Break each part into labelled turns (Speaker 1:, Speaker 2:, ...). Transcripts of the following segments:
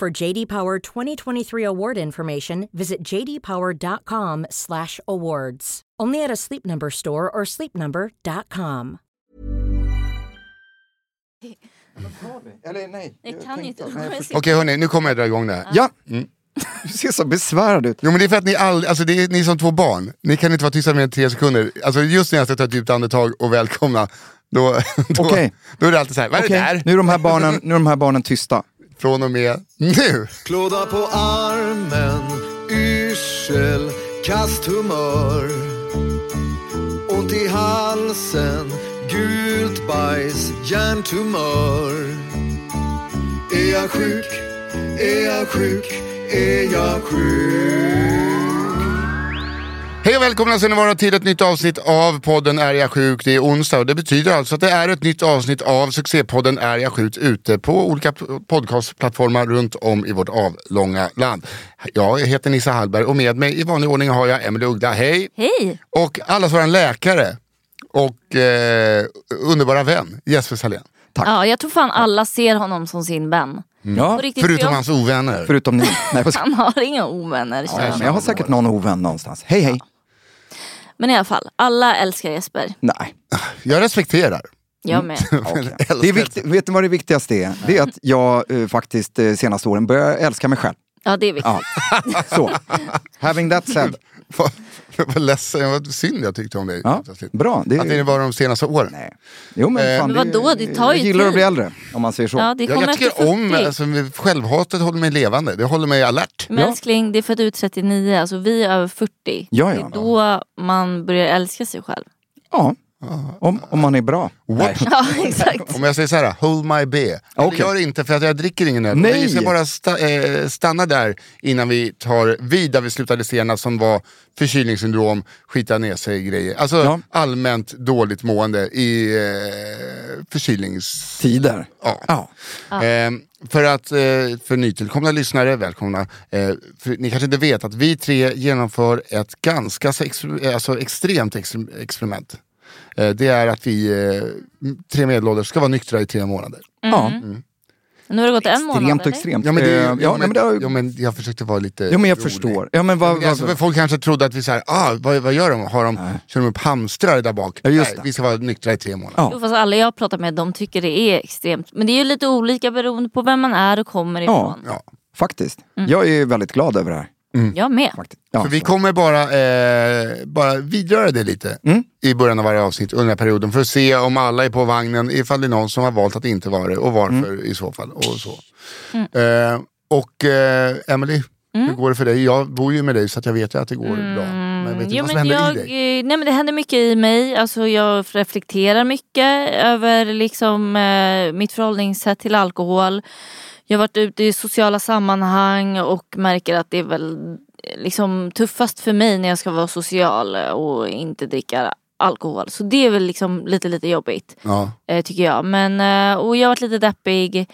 Speaker 1: For JD Power 2023 award information, visit jdpower.com/awards. Only at a Sleep Number store or sleepnumber.com.
Speaker 2: Eller nej.
Speaker 3: Det
Speaker 2: jag
Speaker 3: kan inte.
Speaker 4: Okej hörni, nu kommer jag dra igång det här.
Speaker 2: Ja,
Speaker 4: Mm.
Speaker 2: du ser så besvärad ut.
Speaker 4: Jo men det är för att ni all, alltså det är ni som två barn, ni kan inte vara tysta mer än tre sekunder. Alltså just när jag ska ta ett djupt andetag och välkomna, då, då,
Speaker 2: Okej.
Speaker 4: då är det alltid så här, vad är det där?
Speaker 2: nu är de här barnen, nu är de här barnen tysta.
Speaker 4: Från och med nu.
Speaker 5: Klåda på armen, yrsel, kasthumör. Ont i halsen, gult bajs, hjärntumör. Är jag sjuk? Är jag sjuk? Är jag sjuk?
Speaker 4: Hej och välkomna ska ni vara till ett nytt avsnitt av podden Är jag sjuk? Det är onsdag och det betyder alltså att det är ett nytt avsnitt av succépodden Är jag sjuk? ute på olika podcastplattformar runt om i vårt avlånga land. Jag heter Nissa Hallberg och med mig i vanlig ordning har jag Emelie Ugda, hej!
Speaker 3: Hej!
Speaker 4: Och allas våran läkare och eh, underbara vän Jesper Salén.
Speaker 3: Ja, jag tror fan alla ser honom som sin vän.
Speaker 2: Ja,
Speaker 3: riktigt,
Speaker 4: Förutom
Speaker 3: jag,
Speaker 4: hans ovänner.
Speaker 2: förutom ni. Nej,
Speaker 3: Han har inga ovänner.
Speaker 2: ja,
Speaker 3: jag.
Speaker 2: men jag har säkert någon ovän någonstans. Hej hej.
Speaker 3: Men i alla fall, alla älskar Jesper.
Speaker 2: Nej.
Speaker 4: Jag respekterar.
Speaker 3: Jag med.
Speaker 2: Det är viktigt, vet du vad det viktigaste är? Det är att jag eh, faktiskt eh, senaste åren börjar älska mig själv.
Speaker 3: Ja, det är viktigt.
Speaker 2: Ja. Så, having that said.
Speaker 4: Vad vad ledsen, vad synd jag tyckte om dig.
Speaker 2: Ja, bra. Det,
Speaker 4: Att det var de senaste åren.
Speaker 2: nej. Jo men
Speaker 4: Eh,
Speaker 2: fan,
Speaker 3: Men vadå, det tar ju
Speaker 2: jag gillar att
Speaker 3: tid.
Speaker 2: bli äldre, om man säger så.
Speaker 3: Ja, det
Speaker 4: Jag, jag tycker om,
Speaker 3: 40.
Speaker 4: alltså, självhatet håller mig levande, det håller mig alert.
Speaker 3: Men älskling, det är för att du är 39, alltså vi är över 40.
Speaker 2: Ja, ja.
Speaker 3: Det är då man börjar älska sig själv.
Speaker 2: Ja, om, om man är bra. Nej.
Speaker 3: Ja, exakt.
Speaker 4: Om jag säger så här, hold my beer.
Speaker 2: Okej.
Speaker 4: Det gör det inte för att jag dricker ingen öl.
Speaker 2: Nej.
Speaker 4: Vi ska bara sta, eh, stanna där innan vi tar vid där vi slutade senast som var förkylningssyndrom, skita ner sig grejer. Alltså
Speaker 2: Ja.
Speaker 4: allmänt dåligt mående i eh, förkylnings...
Speaker 2: Tider.
Speaker 4: Ja.
Speaker 2: Ja.
Speaker 4: Eh, för att eh, för nytillkomna lyssnare, välkomna. Eh, för ni kanske inte vet att vi tre genomför ett ganska alltså extremt exper- experiment. Eh, det är att vi eh, tre medelålders ska vara nyktra i tre månader.
Speaker 2: ja.
Speaker 3: Nu har det gått en månad
Speaker 2: Extremt och extremt.
Speaker 4: Ja men, det,
Speaker 2: Eh,
Speaker 4: ja,
Speaker 2: ja,
Speaker 4: men,
Speaker 2: det har-
Speaker 4: ja, men jag försökte vara lite
Speaker 2: Ja men jag
Speaker 4: rolig.
Speaker 2: förstår. Ja men vad...
Speaker 4: Men Alltså,
Speaker 2: vad,
Speaker 4: folk kanske trodde att vi såhär, ah, vad, vad gör de? Har de kör de upp hamstrar där bak?
Speaker 2: Ja, just
Speaker 4: Nej, vi ska vara nyktra i tre månader.
Speaker 2: Ja.
Speaker 3: Jo, fast alla jag pratar med de tycker det är extremt. Men det är ju lite olika beroende på vem man är och kommer ifrån.
Speaker 4: Ja.
Speaker 2: faktiskt. Jag är väldigt glad över det här.
Speaker 3: Jag med.
Speaker 2: Ja,
Speaker 4: För vi kommer bara, eh, bara vidröra det lite
Speaker 2: Mm.
Speaker 4: i början av varje avsnitt under den här perioden för att se om alla är på vagnen, ifall det är någon som har valt att inte vara det och varför
Speaker 2: Mm.
Speaker 4: i så fall. Och så. Eh, och eh, Emily, hur går det för dig? Jag bor ju med dig så att jag vet att det går bra. Men vet inte
Speaker 3: Jo,
Speaker 4: vad som händer
Speaker 3: jag,
Speaker 4: i dig.
Speaker 3: eh, nej, men det händer mycket i mig. Alltså, jag reflekterar mycket över liksom, eh, mitt förhållningssätt till alkohol. Jag har varit ute i sociala sammanhang och märker att det är väl eh, liksom, tuffast för mig när jag ska vara social och inte dricka alkohol. Så det är väl liksom lite lite jobbigt
Speaker 4: Ja.
Speaker 3: eh, tycker jag. Men, eh, och jag har varit lite deppig.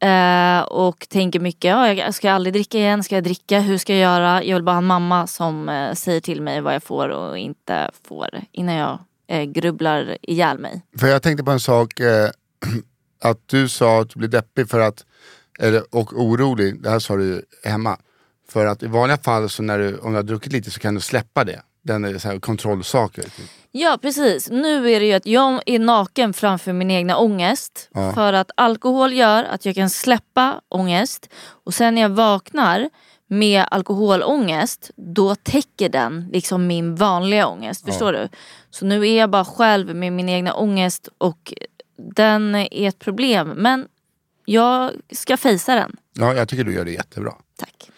Speaker 3: Eh, och tänker mycket, ja, jag ska aldrig dricka igen, ska jag dricka, hur ska jag göra? Jag vill bara ha en mamma som eh, säger till mig vad jag får och inte får innan jag eh, grubblar ihjäl mig.
Speaker 4: För jag tänkte på en sak, att du sa att du blev deppig för att, eller, och orolig, det här sa du hemma. För att i vanliga fall så när du, om du har druckit lite så kan du släppa det. Den är så här kontrollsaker. Typ.
Speaker 3: Ja precis, nu är det ju att jag är naken framför min egna ångest.
Speaker 4: Ja.
Speaker 3: För att alkohol gör att jag kan släppa ångest och sen när jag vaknar med alkoholångest då täcker den liksom min vanliga ångest. Förstår du? Så nu är jag bara själv med min egna ångest och den är ett problem. Men jag ska fejsa den.
Speaker 4: Ja, jag tycker du gör det jättebra.
Speaker 3: Tack.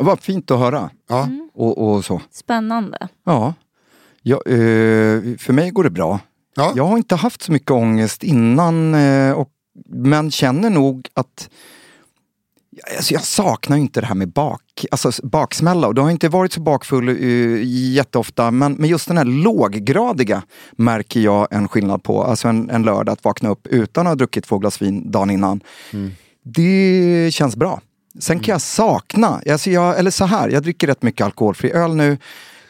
Speaker 2: Vad fint att höra.
Speaker 4: Ja.
Speaker 3: Mm.
Speaker 2: Och, och så.
Speaker 3: Spännande.
Speaker 2: Ja. ja eh, för mig går det bra.
Speaker 4: Ja.
Speaker 2: Jag har inte haft så mycket ångest innan eh, och, men känner nog att Alltså jag saknar ju inte det här med bak, alltså baksmälla och det har inte varit så bakfull uh, jätteofta men, men just den här låggradiga märker jag en skillnad på. Alltså en, en lördag att vakna upp utan att ha druckit två glas vin dagen innan. Det känns bra. Sen kan jag sakna, alltså jag, eller så här, jag dricker rätt mycket alkoholfri öl nu.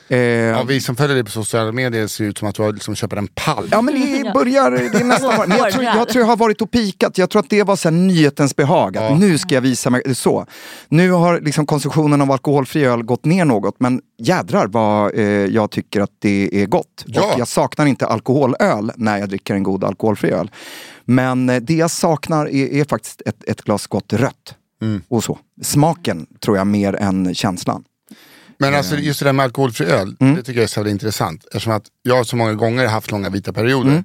Speaker 2: Eh,
Speaker 4: Ja, vi som följer dig på sociala medier ser ut som att du har liksom köper en pall.
Speaker 2: Ja men det börjar, det är nästan var- men jag, tror, jag tror jag har varit och pikat. Jag tror att det var så här nyhetens behag. Att
Speaker 4: Ja.
Speaker 2: Nu ska jag visa mig så. Nu har liksom konsumtionen av alkoholfri öl gått ner något. Men jädrar vad eh, jag tycker att det är gott.
Speaker 4: Ja.
Speaker 2: Och jag saknar inte alkoholöl när jag dricker en god alkoholfri öl. Men eh, det jag saknar är, är faktiskt ett, ett glas gott rött.
Speaker 4: Mm.
Speaker 2: Och så. Smaken tror jag mer än känslan.
Speaker 4: Men alltså just det där med alkoholfri öl,
Speaker 2: Mm.
Speaker 4: det tycker jag är så intressant. Eftersom att jag så många gånger haft långa vita perioder.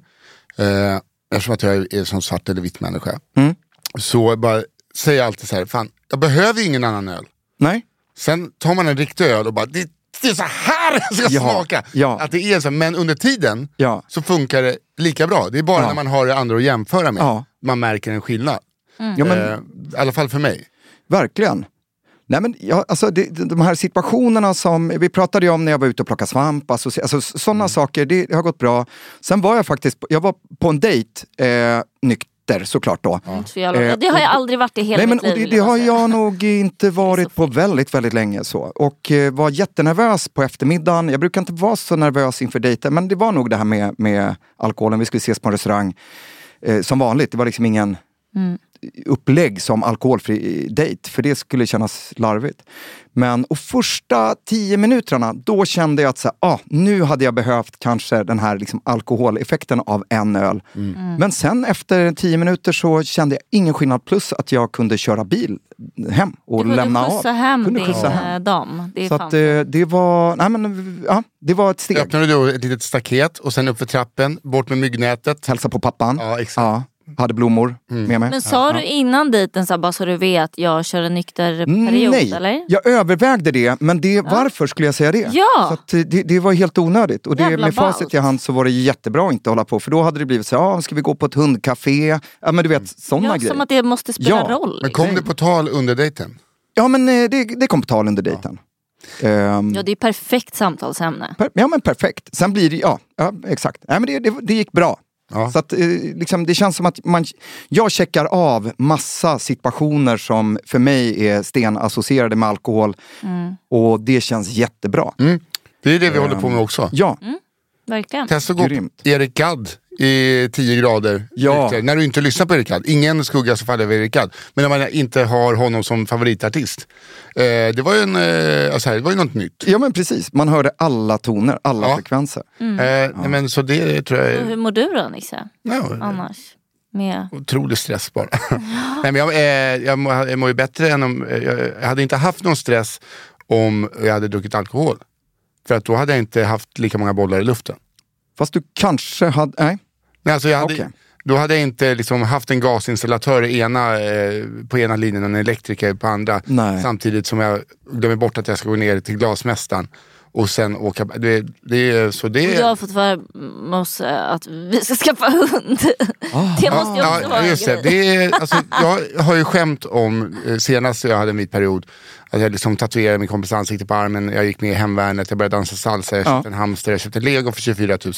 Speaker 4: Eh, eftersom att jag är som svart eller vitt människa.
Speaker 2: Mm.
Speaker 4: Så jag bara säger jag alltid så här, fan jag behöver ingen annan öl.
Speaker 2: Nej?
Speaker 4: Sen tar man en riktig öl och bara, det, det är så här det ska
Speaker 2: Ja,
Speaker 4: smaka.
Speaker 2: ja.
Speaker 4: Att det är så, men under tiden
Speaker 2: Ja.
Speaker 4: så funkar det lika bra. Det är bara när man har det andra att jämföra med man märker en skillnad.
Speaker 2: Ja, men,
Speaker 4: Eh, I alla fall för mig.
Speaker 2: Verkligen. Nej, men, ja, alltså, det, de här situationerna som vi pratade om när jag var ute och plockade svamp, alltså, alltså, sådana saker, det, det har gått bra. Sen var jag faktiskt, jag var på en dejt, eh, nykter såklart då.
Speaker 3: Jävla-
Speaker 2: Eh,
Speaker 3: det har jag aldrig varit i hela
Speaker 2: Nej, men,
Speaker 3: mitt
Speaker 2: och
Speaker 3: liv.
Speaker 2: det, det
Speaker 3: jag
Speaker 2: har jag nog inte varit på väldigt, väldigt länge. så. Och eh, var jättenervös på eftermiddagen. Jag brukar inte vara så nervös inför dejter, men det var nog det här med, med alkoholen. Vi skulle ses på en restaurang. Eh, som vanligt, det var liksom ingen upplägg som alkoholfri dejt, för det skulle kännas larvigt. Men och första tio minuterna, då kände jag att så här, ah, nu hade jag behövt kanske den här liksom, alkoholeffekten av en öl. Men sen efter tio minuter så kände jag ingen skillnad, plus att jag kunde köra bil hem och
Speaker 3: Du
Speaker 2: lämna av.
Speaker 3: hem
Speaker 2: Kunde
Speaker 3: din
Speaker 2: skjutsa
Speaker 3: eh,
Speaker 2: hem.
Speaker 3: dam. Det
Speaker 2: Så att, eh, det var, nej men, ja, det var ett steg.
Speaker 4: Öppnade du ett litet staket och sen upp för trappen, bort med myggnätet.
Speaker 2: Hälsa på pappan.
Speaker 4: Ja, exakt. Mm.
Speaker 2: Ja, hade blommor med mig.
Speaker 3: Men sa du innan dejten så här, bara så du vet, jag kör en nykter period
Speaker 2: Nej,
Speaker 3: eller?
Speaker 2: jag övervägde det, men det, varför skulle jag säga det?
Speaker 3: Ja.
Speaker 2: Så att det, det var helt onödigt. Och det,
Speaker 3: Jävla
Speaker 2: med facit
Speaker 3: ballt.
Speaker 2: i hand så var det jättebra att inte hålla på, för då hade det blivit så ja, ska vi gå på ett hundcafé? Ja men du vet, sådana
Speaker 3: Ja,
Speaker 2: grejer.
Speaker 3: som att det måste spela
Speaker 2: Ja,
Speaker 3: roll.
Speaker 4: Men kom det på tal under dejten?
Speaker 2: Ja men eh, det, det kom på tal under dejten. Ehm,
Speaker 3: Ja, det är perfekt samtalsämne.
Speaker 2: per, ja men perfekt. Sen blir det, ja, ja exakt. Nej, men det, det, det gick bra.
Speaker 4: Ja.
Speaker 2: Så att, eh, liksom, det känns som att man, jag checkar av massa situationer som för mig är stenassocierade med alkohol. Och det känns jättebra.
Speaker 4: Mm. Det är det vi håller på med också.
Speaker 2: Ja,
Speaker 3: Verkligen.
Speaker 4: Testa att gå
Speaker 2: Grymt.
Speaker 4: på Erik Gadd i 10 grader.
Speaker 2: Ja.
Speaker 4: När du inte lyssnar på Erik Gadd. Ingen skugga som faller över Erik Gadd. Men när man inte har honom som favoritartist. Eh, det var ju en, eh, alltså, det var ju något nytt.
Speaker 2: ja men precis. Man hörde alla toner, alla
Speaker 4: Ja.
Speaker 2: frekvenser.
Speaker 4: Eh, nej, men, så det tror jag
Speaker 3: Och
Speaker 4: är
Speaker 3: hur mår du då Nisse?
Speaker 4: ja,
Speaker 3: Annars? Med...
Speaker 4: otrolig stress bara. nej, men jag, eh, jag, mår, jag mår ju bättre än om, eh, jag, jag hade inte haft någon stress om jag hade druckit alkohol. För att då hade jag inte haft lika många bollar i luften.
Speaker 2: Fast du kanske hade, nej.
Speaker 4: Nej, alltså jag hade,
Speaker 2: Okej.
Speaker 4: Då hade jag inte liksom haft en gasinstallatör ena, eh, på ena linjen och en elektriker på andra.
Speaker 2: Nej.
Speaker 4: Samtidigt som jag glömmer bort att jag ska gå ner till glasmästaren och sen åka. Det, det, är- så det,
Speaker 3: Och jag har fått för oss eh, att vi ska skaffa hund. det måste ju också vara en
Speaker 4: just det.
Speaker 3: grej.
Speaker 4: det är, alltså, jag har ju skämt om, eh, senast jag hade en vit period, att jag liksom tatuerade min kompis ansikte på armen, jag gick med i hemvärnet, jag började dansa salsa, jag
Speaker 2: Ja.
Speaker 4: köpte en hamster, jag köpte lego för 24 000.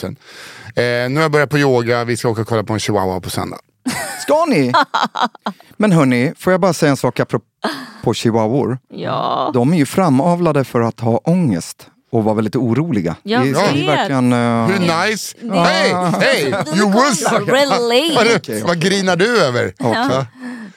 Speaker 4: Eh, nu har jag börjat på yoga, vi ska åka och kolla på en chihuahua på söndag.
Speaker 2: Ska ni? Men hörni, får jag bara säga en sak apropå chihuahuor?
Speaker 3: Ja.
Speaker 2: De är ju framavlade för att ha ångest och vara väldigt oroliga.
Speaker 3: Jag
Speaker 2: det
Speaker 3: vet.
Speaker 2: verkligen... eh,
Speaker 4: Hur nice? Hej, hej! You was...
Speaker 3: Relate.
Speaker 4: Vad, vad grinar du över?
Speaker 3: Ja.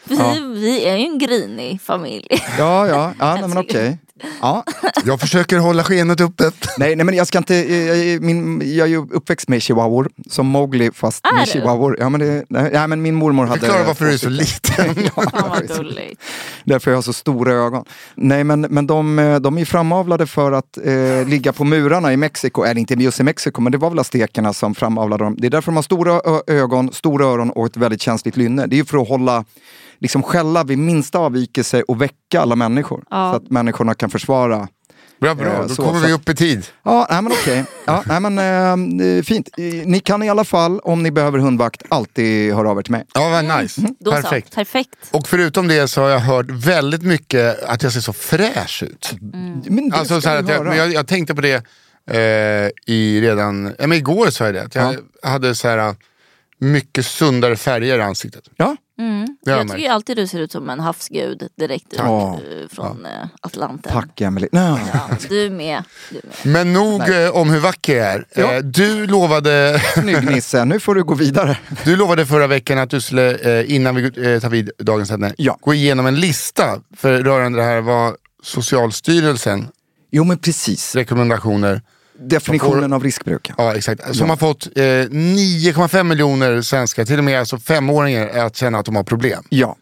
Speaker 3: Vi, vi är ju en grinig familj.
Speaker 2: Ja, ja, ja nej, men okej. Ja.
Speaker 4: Jag försöker hålla skenet uppe.
Speaker 2: Nej, nej, men jag ska inte... Jag, jag, min, jag är ju uppväxt med chihuahuor, som Mowgli fast
Speaker 3: Är
Speaker 2: med
Speaker 3: du?
Speaker 2: chihuahuor. Ja, men, det, nej, nej, men min mormor hade...
Speaker 4: Förklara varför du är så liten.
Speaker 3: Vad gulligt.
Speaker 2: Därför jag har så stora ögon. Nej men, men de, eh, de är framavlade för att eh, ligga på murarna i Mexiko. Eller inte just i Mexiko, men det var väl aztekerna som framavlade dem. Det är därför de har stora ögon, stora öron och ett väldigt känsligt lynne. Det är ju för att hålla, liksom skälla vid minsta avvikelse och väcka alla människor.
Speaker 3: Ja.
Speaker 2: Så att människorna kan försvara.
Speaker 4: Bra, bra.
Speaker 2: Eh,
Speaker 4: Då
Speaker 2: så-
Speaker 4: kommer
Speaker 2: så-
Speaker 4: vi upp i tid.
Speaker 2: Ja, nej men okej. Ja, nej, men, eh, fint. Eh, Ni kan i alla fall, om ni behöver hundvakt, alltid höra av er till mig.
Speaker 4: Ja, vad nice.
Speaker 3: Då
Speaker 4: Perfekt.
Speaker 3: så, perfekt.
Speaker 4: Och förutom det så har jag hört väldigt mycket att jag ser så fräsch ut.
Speaker 2: Men det
Speaker 4: Alltså, så att jag, men jag, jag tänkte på det eh, i redan, ja, men igår sa jag det. Att jag hade så här mycket sundare färger i ansiktet.
Speaker 2: Ja,
Speaker 4: Har jag
Speaker 3: Jag tycker
Speaker 4: märkt.
Speaker 3: ju alltid du ser ut som en havsgud direkt ut
Speaker 2: Ja.
Speaker 3: eh, från eh, Atlanten.
Speaker 2: tack Emelie. Nej.
Speaker 3: Ja, du med. Du är med.
Speaker 4: Men nog eh, om hur vacker jag är.
Speaker 2: Ja.
Speaker 4: Du, lovade,
Speaker 2: Snygg Nisse, nu får du gå vidare.
Speaker 4: du lovade förra veckan att du skulle, innan vi tar vid dagens ämne,
Speaker 2: Ja.
Speaker 4: gå igenom en lista för rörande det här vad Socialstyrelsen
Speaker 2: Jo men precis.
Speaker 4: rekommendationer
Speaker 2: Definitionen av riskbruk.
Speaker 4: Ja, exakt. Som har fått eh, 9,5 miljoner svenskar, till och med alltså femåringar, att känna att de har problem.
Speaker 2: Ja.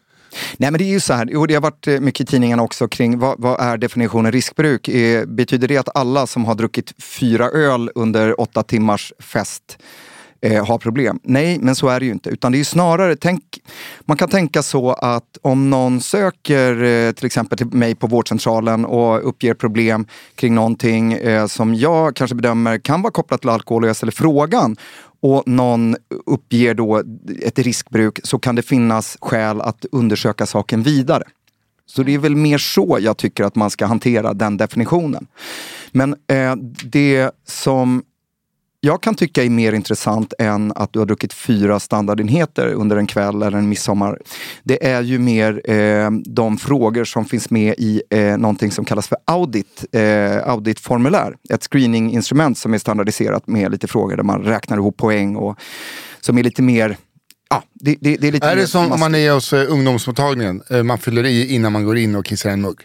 Speaker 2: Nej men det är ju så här, och det har varit eh, mycket i tidningarna också kring vad, vad är definitionen riskbruk? Eh, betyder det att alla som har druckit fyra öl under åtta timmars fest eh, har problem? Nej, men så är det ju inte. Utan det är ju snarare, tänk, man kan tänka så att om någon söker eh, till exempel till mig på vårdcentralen och uppger problem kring någonting eh, som jag kanske bedömer kan vara kopplat till alkohol och jag ställer frågan och någon uppger då ett riskbruk så kan det finnas skäl att undersöka saken vidare. Så det är väl mer så jag tycker att man ska hantera den definitionen. Men eh, det som jag kan tycka är mer intressant än att du har druckit fyra standardenheter under en kväll eller en midsommar. Det är ju mer eh, de frågor som finns med i eh, någonting som kallas för audit, eh, auditformulär. Ett screeninginstrument som är standardiserat med lite frågor där man räknar ihop poäng och som är lite mer Ja, det, det, det är lite
Speaker 4: Är det som om man är hos eh, ungdomsmottagningen, eh, man fyller i innan man går in och kissar en mugg?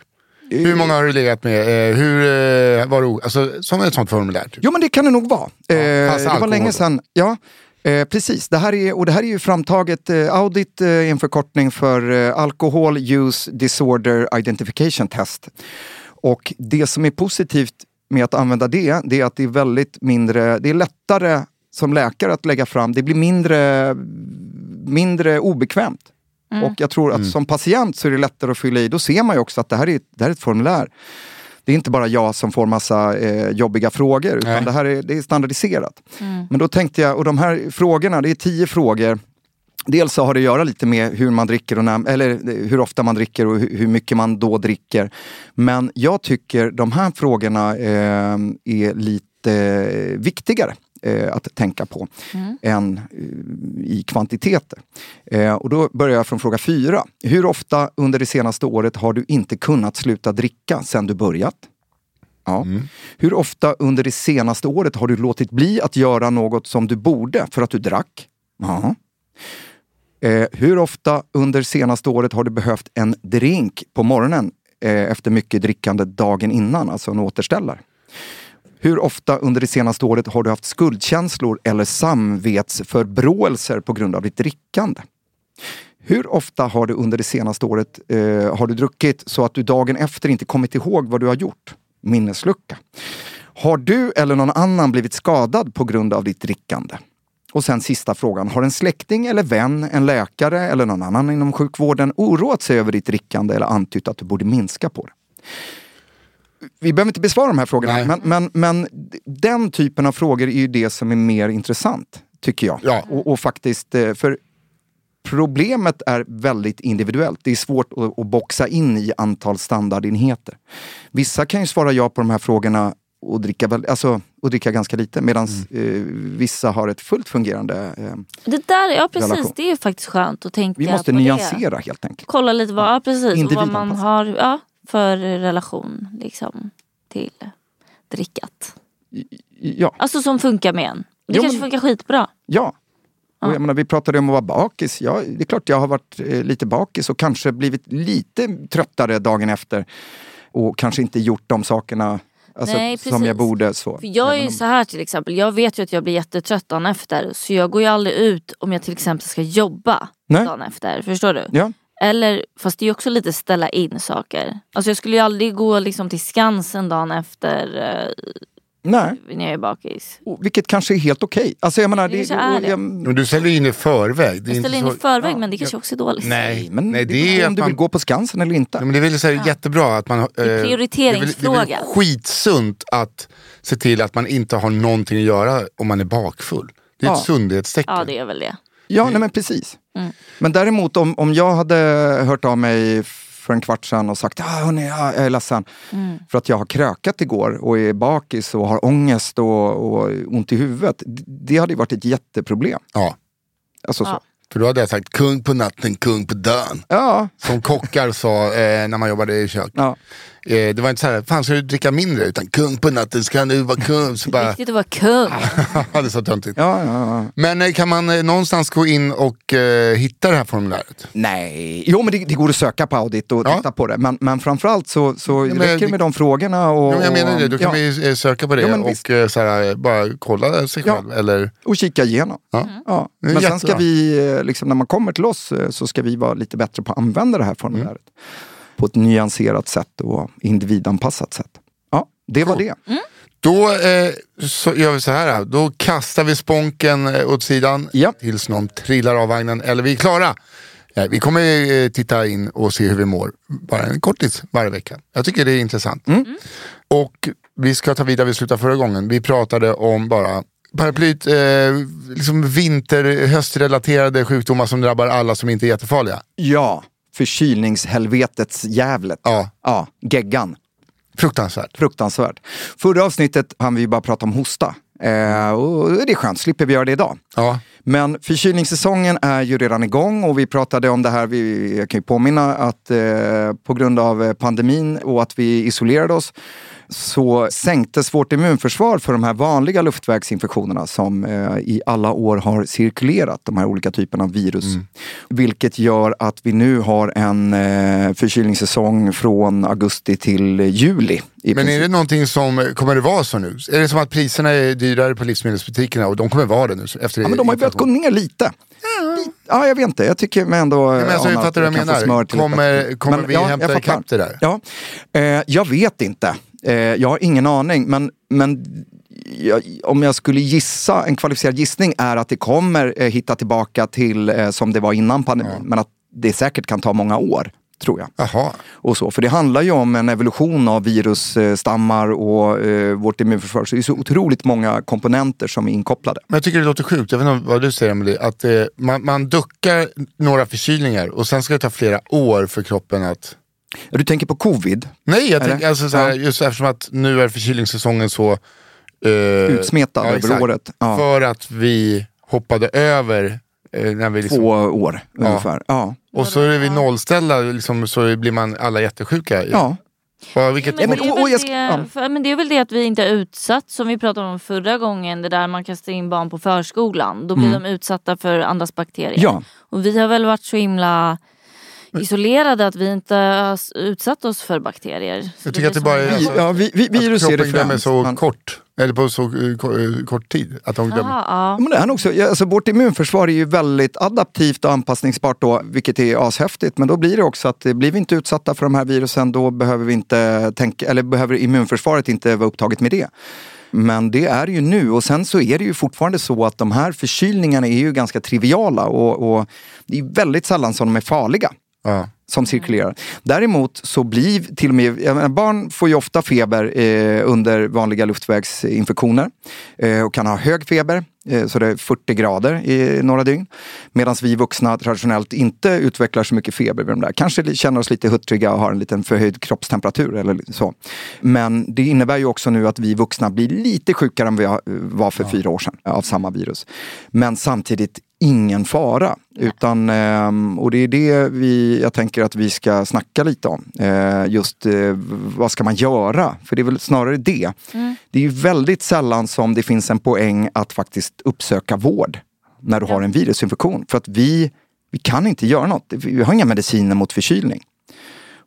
Speaker 4: Hur många har du legat med? Eh, hur eh, var det, alltså, som ett sånt formulär? Typ.
Speaker 2: Jo men det kan det nog vara. Eh,
Speaker 4: fast
Speaker 2: det var länge sedan. Ja, eh, precis. Det här är, och det här är ju framtaget, eh, Audit eh, är en förkortning för eh, Alcohol Use Disorder Identification Test. Och det som är positivt med att använda det, det är att det är väldigt mindre, det är lättare som läkare att lägga fram, det blir mindre, mindre obekvämt. Och jag tror att som patient så är det lättare att fylla i, då ser man ju också att det här är, det här är ett formulär. Det är inte bara jag som får massa eh, jobbiga frågor, utan
Speaker 4: Nej.
Speaker 2: det här är, det är standardiserat. Men då tänkte jag, och de här frågorna, det är tio frågor. Dels så har det att göra lite med hur man dricker, och när, eller eh, hur ofta man dricker och hur, hur mycket man då dricker. Men jag tycker de här frågorna eh, är lite eh, viktigare eh, att tänka på än eh, i kvantiteter. Eh, och då börjar jag från fråga fyra. Hur ofta under det senaste året har du inte kunnat sluta dricka sedan du börjat? Ja. Hur ofta under det senaste året har du låtit bli att göra något som du borde för att du drack? Ja. Eh, hur ofta under senaste året har du behövt en drink på morgonen eh, efter mycket drickande dagen innan, alltså en återställare? Hur ofta under det senaste året har du haft skuldkänslor eller samvetsförbråelser på grund av ditt drickande? Hur ofta har du under det senaste året eh, har du druckit så att du dagen efter inte kommit ihåg vad du har gjort? Minneslucka. Har du eller någon annan blivit skadad på grund av ditt drickande? Och sen sista frågan. Har en släkting eller vän, en läkare eller någon annan inom sjukvården oroat sig över ditt drickande eller antytt att du borde minska på det? Vi behöver inte besvara de här frågorna, men, men, men den typen av frågor är ju det som är mer intressant, tycker jag.
Speaker 4: Ja.
Speaker 2: Och, och faktiskt, eh, för problemet är väldigt individuellt. Det är svårt att, att boxa in i antal standardenheter. Vissa kan ju svara ja på de här frågorna och dricka, alltså, och dricka ganska lite medan
Speaker 4: Mm.
Speaker 2: eh, vissa har ett fullt fungerande... Eh,
Speaker 3: Det där, ja precis,
Speaker 2: Relation.
Speaker 3: det är ju faktiskt skönt att tänka
Speaker 2: vi måste
Speaker 3: på det.
Speaker 2: nyansera helt enkelt.
Speaker 3: Kolla lite vad, ja, precis, vad man har ja, för relation liksom, till drickat.
Speaker 2: Ja,
Speaker 3: Alltså som funkar med en. Det
Speaker 2: Jo,
Speaker 3: kanske
Speaker 2: men-
Speaker 3: funkar skitbra.
Speaker 2: ja. Och
Speaker 3: Ja.
Speaker 2: jag menar, vi pratade om att vara bakis. Ja, det är klart jag har varit eh, lite bakis och kanske blivit lite tröttare dagen efter. Och kanske inte gjort de sakerna alltså,
Speaker 3: Nej,
Speaker 2: som jag borde. Så.
Speaker 3: För jag är ju
Speaker 2: om-
Speaker 3: så här till exempel, jag vet ju att jag blir jättetrött dagen efter. Så jag går ju aldrig ut om jag till exempel ska jobba
Speaker 2: Nej.
Speaker 3: dagen efter. Förstår du?
Speaker 2: Ja.
Speaker 3: Eller, fast det är ju också lite ställa in saker. Alltså jag skulle ju aldrig gå liksom till Skansen dagen efter eh,
Speaker 2: Nej,
Speaker 3: när jag är bakis.
Speaker 2: och vilket kanske är helt okej. Alltså jag menar,
Speaker 3: Det är det.
Speaker 2: jag,
Speaker 4: Men du säljer in i förväg. Det
Speaker 3: Jag
Speaker 4: inte
Speaker 3: ställer in
Speaker 4: så...
Speaker 3: i förväg
Speaker 2: ja,
Speaker 3: men det kanske också är dåligt.
Speaker 4: Nej,
Speaker 2: men
Speaker 4: nej
Speaker 2: det
Speaker 4: det är
Speaker 2: på om du vill
Speaker 4: man...
Speaker 2: gå på Skansen eller inte.
Speaker 4: Ja, men det är väl så här jättebra att man... eh,
Speaker 3: är prioriteringsfråga.
Speaker 4: Det är, väl, det är väl skitsunt att se till att man inte har någonting att göra om man är bakfull. Det är ett
Speaker 2: Ja.
Speaker 4: sundhetstecken.
Speaker 3: Ja det är väl det.
Speaker 2: Ja, nej, men precis.
Speaker 3: Mm.
Speaker 2: Men däremot om, om jag hade hört av mig för en kvart sedan och sagt ah, hörni, ja, jag är ledsen
Speaker 3: Mm.
Speaker 2: för att jag har krökat igår och är bakis och har ångest och, och ont i huvudet. Det hade ju varit ett jätteproblem.
Speaker 4: Ja,
Speaker 2: Alltså
Speaker 3: Ja.
Speaker 2: så.
Speaker 4: för då hade jag sagt kung på natten, kung på dagen.
Speaker 2: Ja,
Speaker 4: Som kockar sa eh, när man jobbade i kök.
Speaker 2: ja.
Speaker 4: Eh, det var inte så här, fan ska du dricka mindre? Utan kung på natten, ska du vara kung? Så bara,
Speaker 3: Viktigt att vara kung.
Speaker 4: det är så töntigt.
Speaker 2: Ja, ja, ja.
Speaker 4: Men eh, kan man eh, någonstans gå in och eh, hitta det här formuläret?
Speaker 2: Nej, jo men det, det går att söka på Audit och
Speaker 4: Ja.
Speaker 2: titta på det. Men, men framförallt så, så
Speaker 4: men
Speaker 2: räcker det med de frågorna. Och,
Speaker 4: Jo, jag menar det, då kan
Speaker 2: ja,
Speaker 4: man ju eh, söka på det
Speaker 2: Ja, men
Speaker 4: och så här, bara kolla sig
Speaker 2: Ja.
Speaker 4: själv. Eller,
Speaker 2: och kika igenom.
Speaker 4: ja.
Speaker 2: Ja. Men sen ska
Speaker 4: jättebra.
Speaker 2: vi, liksom, när man kommer till oss så ska vi vara lite bättre på att använda det här formuläret.
Speaker 4: Mm.
Speaker 2: På ett nyanserat sätt och individanpassat sätt. Ja, det var det.
Speaker 4: Då eh, så gör vi så här, då kastar vi sponken eh, åt sidan
Speaker 2: Ja.
Speaker 4: tills någon trillar av vagnen eller vi är klara. Eh, vi kommer eh, titta in och se hur vi mår, bara en kortis varje vecka. Jag tycker det är intressant.
Speaker 2: Mm.
Speaker 4: Och vi ska ta vidare, vi slutade förra gången, vi pratade om bara paraplyt, eh, liksom vinter, höstrelaterade sjukdomar som drabbar alla som inte är jättefarliga.
Speaker 2: Ja, förkylningshelvetets jävlet.
Speaker 4: Ja,
Speaker 2: Ja, geggan.
Speaker 4: fruktansvärt.
Speaker 2: Fruktansvärt. Förra avsnittet hann vi bara prata om hosta. Eh, och det är skönt, slipper vi göra det idag.
Speaker 4: Ja.
Speaker 2: Men förkylningssäsongen är ju redan igång och vi pratade om det här, vi, jag kan ju påminna att eh, på grund av pandemin och att vi isolerade oss så sänktes vårt immunförsvar för de här vanliga luftvägsinfektionerna som eh, i alla år har cirkulerat, de här olika typerna av virus. Vilket gör att vi nu har en eh, förkylningssäsong från augusti till juli.
Speaker 4: Men är
Speaker 2: princip.
Speaker 4: det någonting som, kommer det vara så nu? Är det som att priserna är dyrare på livsmedelsbutikerna och de kommer vara det nu? Efter
Speaker 2: Ja, men de har börjat gå ner lite. Ja, jag vet inte. Jag tycker mig ändå...
Speaker 4: men alltså,
Speaker 2: ana
Speaker 4: fattar
Speaker 2: att
Speaker 4: du vad jag
Speaker 2: få
Speaker 4: menar? Kommer- kommer vi
Speaker 2: jag
Speaker 4: hämta ikapp det där?
Speaker 2: Ja. Eh, jag vet inte. Eh, jag har ingen aning. Men, men jag, om jag skulle gissa, en kvalificerad gissning är att det kommer eh, hitta tillbaka till eh, som det var innan pandemin. Men att det säkert kan ta många år, tror jag.
Speaker 4: Jaha.
Speaker 2: Och så. För det handlar ju om en evolution av virusstammar och eh, vårt immunförsvar. Så det är så otroligt många komponenter som är inkopplade.
Speaker 4: Men jag tycker det låter sjukt, jag vet inte vad du säger Emelie, att eh, man, man duckar några förkylningar och sen ska det ta flera år för kroppen att...
Speaker 2: Du tänker på covid?
Speaker 4: Nej, jag tänker alltså så här,
Speaker 2: Ja.
Speaker 4: just eftersom att nu är förkylningssäsongen så... eh,
Speaker 2: Utsmetad över
Speaker 4: exakt.
Speaker 2: året. Ja.
Speaker 4: För att vi hoppade över eh, när vi liksom,
Speaker 2: Två år ungefär. Ja.
Speaker 4: Och så är vi nollställda liksom, så blir man alla jättesjuka.
Speaker 2: ja.
Speaker 4: Ja, vilket,
Speaker 3: Men
Speaker 2: men-
Speaker 3: det,
Speaker 2: ja.
Speaker 3: för, men det är väl det att vi inte är utsatt som vi pratade om förra gången. Det där man kastar in barn på förskolan. Då blir de utsatta för andras bakterier.
Speaker 2: Mm. Ja.
Speaker 3: Och vi har väl varit så himla isolerade att vi inte har utsatt oss för bakterier. Så
Speaker 4: Jag tycker att det bara är-
Speaker 2: Vi, ja, vi, vi, virus
Speaker 4: att
Speaker 2: är det
Speaker 4: kroppen glömmer så
Speaker 2: men-
Speaker 4: kort, eller på så eh, eh, kort tid. Att de glömmer.
Speaker 2: Ja,
Speaker 3: ja.
Speaker 2: men det är nog så. Ja, Alltså, vårt immunförsvar är ju väldigt adaptivt och anpassningsbart då, vilket är ashäftigt. Men då blir det också att eh, blir vi inte utsatta för de här virusen då behöver vi inte tänka, eller behöver immunförsvaret inte vara upptaget med det. Men det är det ju nu och sen så är det ju fortfarande så att de här förkylningarna är ju ganska triviala och, och det är väldigt sällan som de är farliga.
Speaker 4: Ja.
Speaker 2: som cirkulerar. Däremot så blir till och med, menar, barn får ju ofta feber eh, under vanliga luftvägsinfektioner eh, och kan ha hög feber, eh, så det är 40 grader i några dygn. Medan vi vuxna traditionellt inte utvecklar så mycket feber vid de där. Kanske känner oss lite huttriga och har en liten förhöjd kroppstemperatur eller så. Men det innebär ju också nu att vi vuxna blir lite sjukare än vi var för fyra år sedan av samma virus. Men samtidigt ingen fara. Utan, ehm, och det är det vi, jag tänker att vi ska snacka lite om. Eh, just eh, vad ska man göra? För det är väl snarare det. Mm. Det är ju väldigt sällan som det finns en poäng att faktiskt uppsöka vård när du har en virusinfektion. För att vi, vi kan inte göra något. Vi har inga mediciner mot förkylning.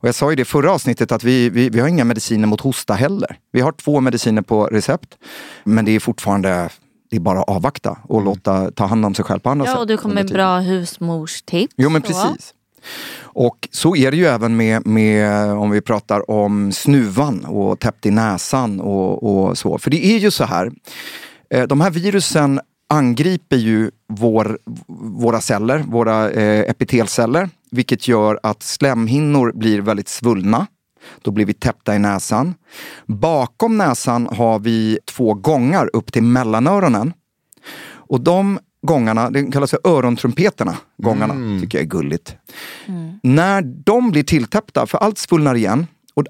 Speaker 2: Och jag sa i det förra avsnittet att vi, vi, vi har inga mediciner mot hosta heller. Vi har två mediciner på recept. Men det är fortfarande det är bara att avvakta och mm. låta ta hand om sig själv på andra
Speaker 3: ja,
Speaker 2: sätt.
Speaker 3: Ja, och du kommer med bra husmorstips.
Speaker 2: Jo, men precis. Och så är det ju även med, med om vi pratar om snuvan och täppt i näsan och, och så. För det är ju så här, eh, de här virusen angriper ju vår, våra celler, våra eh, epitelceller, vilket gör att slemhinnor blir väldigt svullna. Då blir vi täppta i näsan. Bakom näsan har vi två gångar upp till mellanöronen. Och de gångarna, det kallas för örontrumpeterna, gångarna, mm. tycker jag är gulligt. Mm. När de blir tilltäppta, för allt svullnar igen. Och,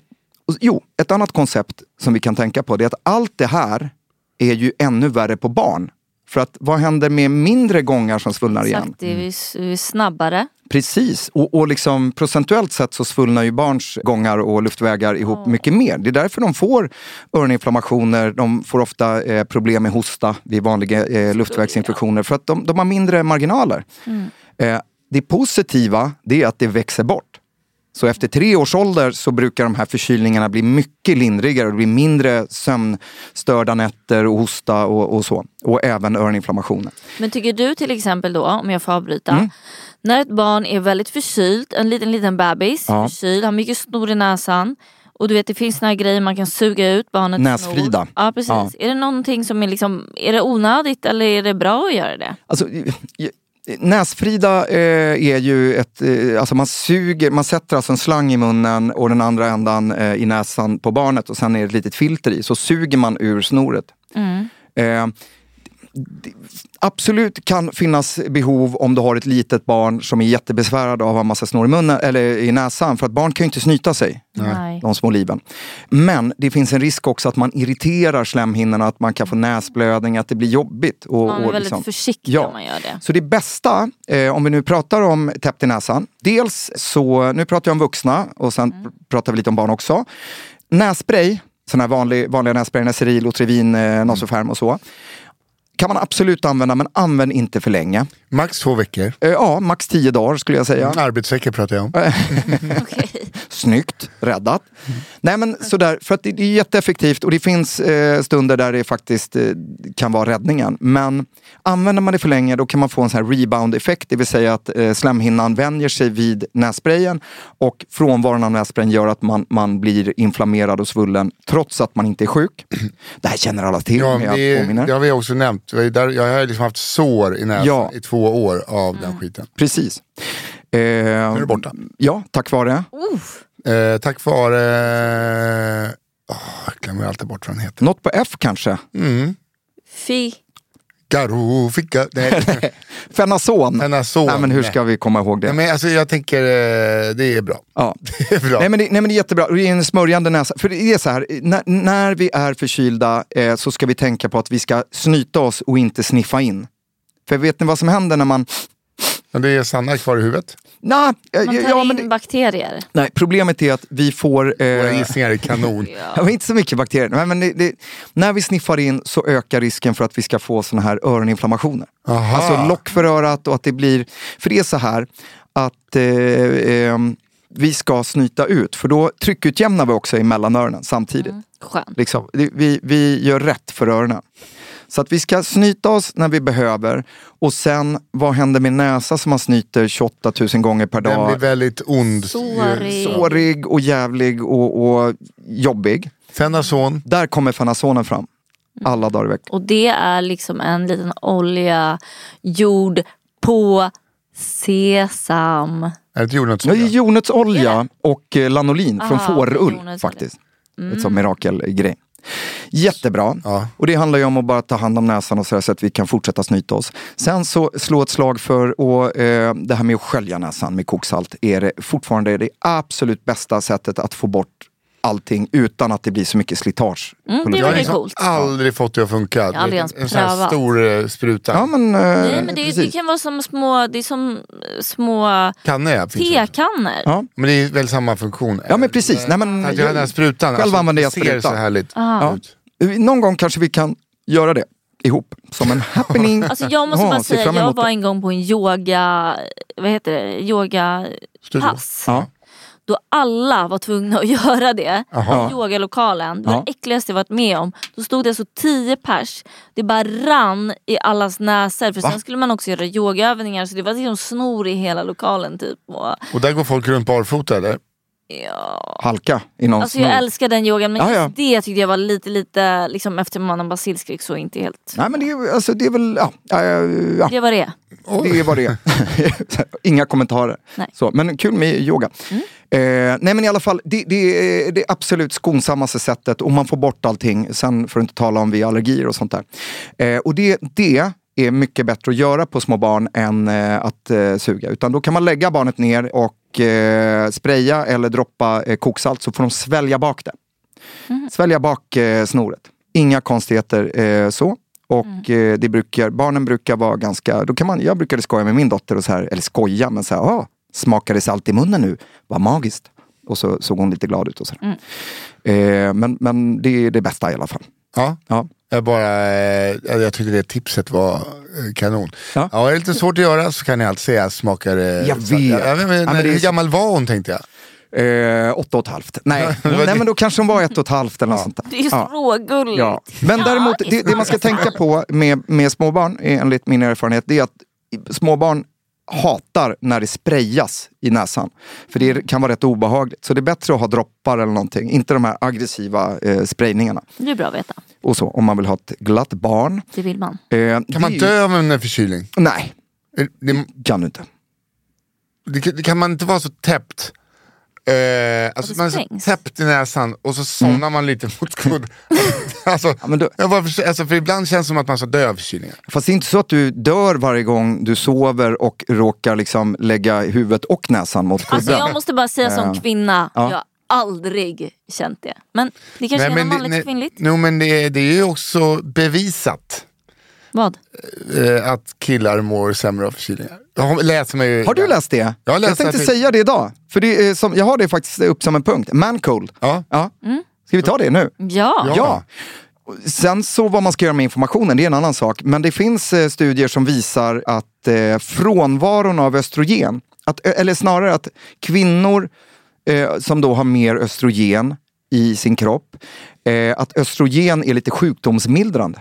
Speaker 2: och, jo, ett annat koncept som vi kan tänka på det är att allt det här är ju ännu värre på barn. För att vad händer med mindre gångar som svullnar
Speaker 3: Exakt,
Speaker 2: igen?
Speaker 3: det är snabbare.
Speaker 2: Precis, och, och liksom procentuellt sett så svullnar ju barns gångar och luftvägar ihop oh. mycket mer. Det är därför de får öroninflammationer, de får ofta eh, problem med hosta vid vanliga eh, luftvägsinfektioner för att de, de har mindre marginaler. Mm. Eh, det positiva det är att det växer bort. Så efter tre års ålder så brukar de här förkylningarna bli mycket lindrigare. Det blir mindre sömnstörda nätter och hosta och, och så. Och även öroninflammationer.
Speaker 3: Men tycker du till exempel då, om jag får avbryta. Mm. När ett barn är väldigt förkylt, en liten liten bebis, ja. förkyld, har mycket snor i näsan. Och du vet det finns några grejer man kan suga ut barnets
Speaker 2: Näsfrida.
Speaker 3: Snor. Ja precis. Ja. Är det någonting som är liksom, är det onödigt eller är det bra att göra det?
Speaker 2: Alltså, Näsfrida eh, är ju ett, eh, alltså man suger, man sätter alltså en slang i munnen och den andra ändan eh, i näsan på barnet och sen är det ett litet filter i, så suger man ur snoret. Mm. Absolut kan finnas behov om du har ett litet barn som är jättebesvärad av att ha massa snor i munnen eller i näsan. För att barn kan ju inte snyta sig, Nej. de små liven. Men det finns en risk också att man irriterar slemhinnorna, att man kan få näsblödning, att det blir jobbigt.
Speaker 3: Och, man är och väldigt liksom. försiktig ja. om man gör det.
Speaker 2: Så det bästa, eh, om vi nu pratar om täppt i näsan. Dels så, nu pratar jag om vuxna och sen mm. pratar vi lite om barn också. Nässpray, sån här vanlig, vanliga nässpray, Neseril, Otrivin, eh, Nasoferm och så kan man absolut använda, men använd inte för länge.
Speaker 4: Max två veckor?
Speaker 2: Eh, ja, max tio dagar skulle jag säga.
Speaker 4: Arbetsveckor pratar jag om.
Speaker 2: okay. Snyggt, räddat. Mm. Nej men sådär, för att det, är jätteeffektivt och det finns eh, stunder där det faktiskt eh, kan vara räddningen. Men använder man det för länge då kan man få en sån här rebound-effekt, det vill säga att eh, slemhinnan vänjer sig vid nässprayen och frånvaron av nässprayen gör att man, man blir inflammerad och svullen trots att man inte är sjuk. Det här känner alla till.
Speaker 4: Ja, det, det har vi också nämnt. Jag har liksom haft sår i näsan ja. i två år av mm. den skiten.
Speaker 2: Precis.
Speaker 4: Eh, nu är det borta.
Speaker 2: Ja, tack vare.
Speaker 4: Eh, tack vare... Oh, jag glömmer alltid bort vad den heter.
Speaker 2: Något på F kanske?
Speaker 4: Mm.
Speaker 3: Fi.
Speaker 4: Garo, ficka. Nej.
Speaker 2: Fenason.
Speaker 4: Fenason.
Speaker 2: Nej, men hur ska vi komma ihåg det?
Speaker 4: Nej, men alltså, jag tänker, eh, det är bra.
Speaker 2: Ja. Det är bra. Nej, men det, nej men det är jättebra. Det är en smörjande näsa. För det är så här, när, när vi är förkylda eh, så ska vi tänka på att vi ska snyta oss och inte sniffa in. För vet ni vad som händer när man...
Speaker 4: Men det är stannar kvar i huvudet?
Speaker 2: Nah,
Speaker 3: man tar ja, in det, bakterier.
Speaker 2: Nej, problemet är att vi får...
Speaker 4: Eh, Våra gissningar är kanon.
Speaker 2: ja. inte så mycket bakterier. Nej, men det, det, när vi sniffar in så ökar risken för att vi ska få såna här öroninflammationer. Aha. Alltså lock för örat och att det blir... För det är så här att eh, eh, vi ska snyta ut för då tryckutjämnar vi också i mellanöronen samtidigt. Mm.
Speaker 3: Skönt.
Speaker 2: Liksom, vi, vi gör rätt för öronen. Så att vi ska snyta oss när vi behöver och sen vad händer med näsa som man snyter 28 000 gånger per dag?
Speaker 4: Den blir väldigt ond.
Speaker 3: Sårig.
Speaker 2: Sårig och jävlig och, och jobbig.
Speaker 4: Fenason.
Speaker 2: Där kommer fenasonen fram. Alla dagar i veckan.
Speaker 3: Och det är liksom en liten olja gjord på Sesam.
Speaker 4: Är det inte
Speaker 2: Ja,
Speaker 4: jordnötsolja?
Speaker 2: jordnötsolja och eh, lanolin från
Speaker 3: Aha,
Speaker 2: fårull
Speaker 3: jordnötsolja.
Speaker 2: faktiskt. Ett sånt mirakelgrej. Jättebra.
Speaker 4: Ja.
Speaker 2: Och det handlar ju om att bara ta hand om näsan och så, så att vi kan fortsätta snyta oss. Sen så slå ett slag för och, eh, det här med att skölja näsan med koksalt är det fortfarande det absolut bästa sättet att få bort allting utan att det blir så mycket slitage.
Speaker 3: Mm,
Speaker 2: på
Speaker 3: det är
Speaker 4: Jag har
Speaker 2: luften.
Speaker 3: väldigt
Speaker 4: liksom
Speaker 3: coolt.
Speaker 4: aldrig fått det att funka.
Speaker 3: har aldrig ens
Speaker 4: en sån här
Speaker 3: prövat.
Speaker 4: stor eh, spruta.
Speaker 2: Ja men, eh,
Speaker 3: Nej men det, det
Speaker 2: precis.
Speaker 3: kan vara som små, det är som eh, små
Speaker 4: Kannor ja. finns det
Speaker 3: tekannor.
Speaker 2: Ja.
Speaker 4: Men det är väl samma funktion?
Speaker 2: Ja men precis. Nej, men,
Speaker 4: Att göra den här sprutan.
Speaker 2: Själv använder jag
Speaker 4: ser
Speaker 2: spruta.
Speaker 4: så härligt
Speaker 3: Ah.
Speaker 4: ut.
Speaker 2: Någon gång kanske vi kan göra det ihop som en happening.
Speaker 3: Alltså jag måste
Speaker 2: Ja,
Speaker 3: bara säga,
Speaker 2: fram
Speaker 3: jag var
Speaker 2: det.
Speaker 3: en gång på en yoga, vad heter det, yogapass.
Speaker 2: Ja.
Speaker 3: Då alla var tvungna att göra det i yogalokalen. Det var det äckligaste jag varit med om. Då stod det alltså tio pers. Det bara rann i allas näsor. För sen skulle man också göra yogaövningar så det var liksom snor i hela lokalen typ. Och
Speaker 4: där går folk runt barfota eller?
Speaker 3: Ja.
Speaker 2: Halka i någon
Speaker 3: Alltså jag
Speaker 2: snor.
Speaker 3: älskar den yogan men
Speaker 2: Ja, ja.
Speaker 3: det tyckte jag var lite, lite liksom efter man har basilskräck så inte helt.
Speaker 2: Nej men det är, alltså, det är väl, ja,
Speaker 3: Det var det.
Speaker 2: det är vad det. Inga kommentarer.
Speaker 3: Nej. Mm.
Speaker 2: Så, men kul med yoga. Eh, nej men i alla fall, det, det är det absolut skonsammaste sättet och man får bort allting. Sen får du inte tala om vid allergier och sånt där. Eh, och det, det är mycket bättre att göra på små barn än eh, att eh, suga. Utan då kan man lägga barnet ner och eh, spraya eller droppa eh, koksalt så får de svälja bak det. Svälja bak eh, snoret. Inga konstigheter så. Och eh, det brukar, barnen brukar vara ganska, då kan man, jag brukade skoja med min dotter och så här, eller skoja men så här, ah, smakar det salt i munnen nu? Vad magiskt. Och så såg hon lite glad ut och så. Eh, men, men det är det bästa i alla fall.
Speaker 4: Ja.
Speaker 2: Ja.
Speaker 4: Jag, bara, eh, jag tyckte det tipset var eh, kanon.
Speaker 2: Ja.
Speaker 4: Ja. är det lite svårt att göra så kan jag alltid säga smakar det...
Speaker 2: Jag vet.
Speaker 4: Ja, men,
Speaker 2: Ja, men
Speaker 4: när,
Speaker 2: det är
Speaker 4: hur
Speaker 2: så-
Speaker 4: gammal var hon tänkte jag?
Speaker 2: Eh, åtta och ett halvt. Nej, nej men då kanske hon var ett och ett halvt eller något sånt där.
Speaker 3: Det är ju
Speaker 2: Ja.
Speaker 3: rågulligt.
Speaker 2: Ja. Men däremot, det, det man ska tänka på med, med småbarn, eh, enligt min erfarenhet, det är att småbarn hatar när det sprayas i näsan. För det kan vara rätt obehagligt. Så det är bättre att ha droppar eller någonting. Inte de här aggressiva eh, sprayningarna.
Speaker 3: Det är bra att veta.
Speaker 2: Och så, om man vill ha ett glatt barn.
Speaker 3: Det vill man.
Speaker 2: Eh,
Speaker 4: Kan man dö av en förkylning?
Speaker 2: Nej,
Speaker 4: Eh, Det,
Speaker 2: kan du inte.
Speaker 4: det, det kan man inte vara så täppt. Eh, alltså man är täppt i näsan och så somnar man lite mot kudd. alltså,
Speaker 2: men då-
Speaker 4: jag bara, förs- alltså, för ibland känns det som att man ska dö av förkylningar.
Speaker 2: Fast det är inte så att du dör varje gång du sover och råkar liksom lägga huvudet och näsan mot kudden.
Speaker 3: Alltså jag måste bara säga som kvinna,
Speaker 2: Ja.
Speaker 3: jag aldrig känt det. Men det kanske är
Speaker 4: men
Speaker 3: något manligt och kvinnligt.
Speaker 4: no, men det, är- det är ju också bevisat
Speaker 3: Vad?
Speaker 4: eh, att killar mår sämre av förkylningar. Jag har,
Speaker 2: du läst det?
Speaker 4: Jag har läst
Speaker 2: tänkte
Speaker 4: att det-
Speaker 2: säga det idag. För det är som, jag har det faktiskt upp som en punkt. Mancold.
Speaker 4: Ja.
Speaker 2: Ja. Ska vi ta det nu?
Speaker 3: Ja.
Speaker 4: Ja.
Speaker 2: Ja. Sen så vad man ska göra med informationen, det är en annan sak. Men det finns eh, studier som visar att eh, frånvaron av östrogen, att, eller snarare att kvinnor eh, som då har mer östrogen i sin kropp, eh, att östrogen är lite sjukdomsmildrande.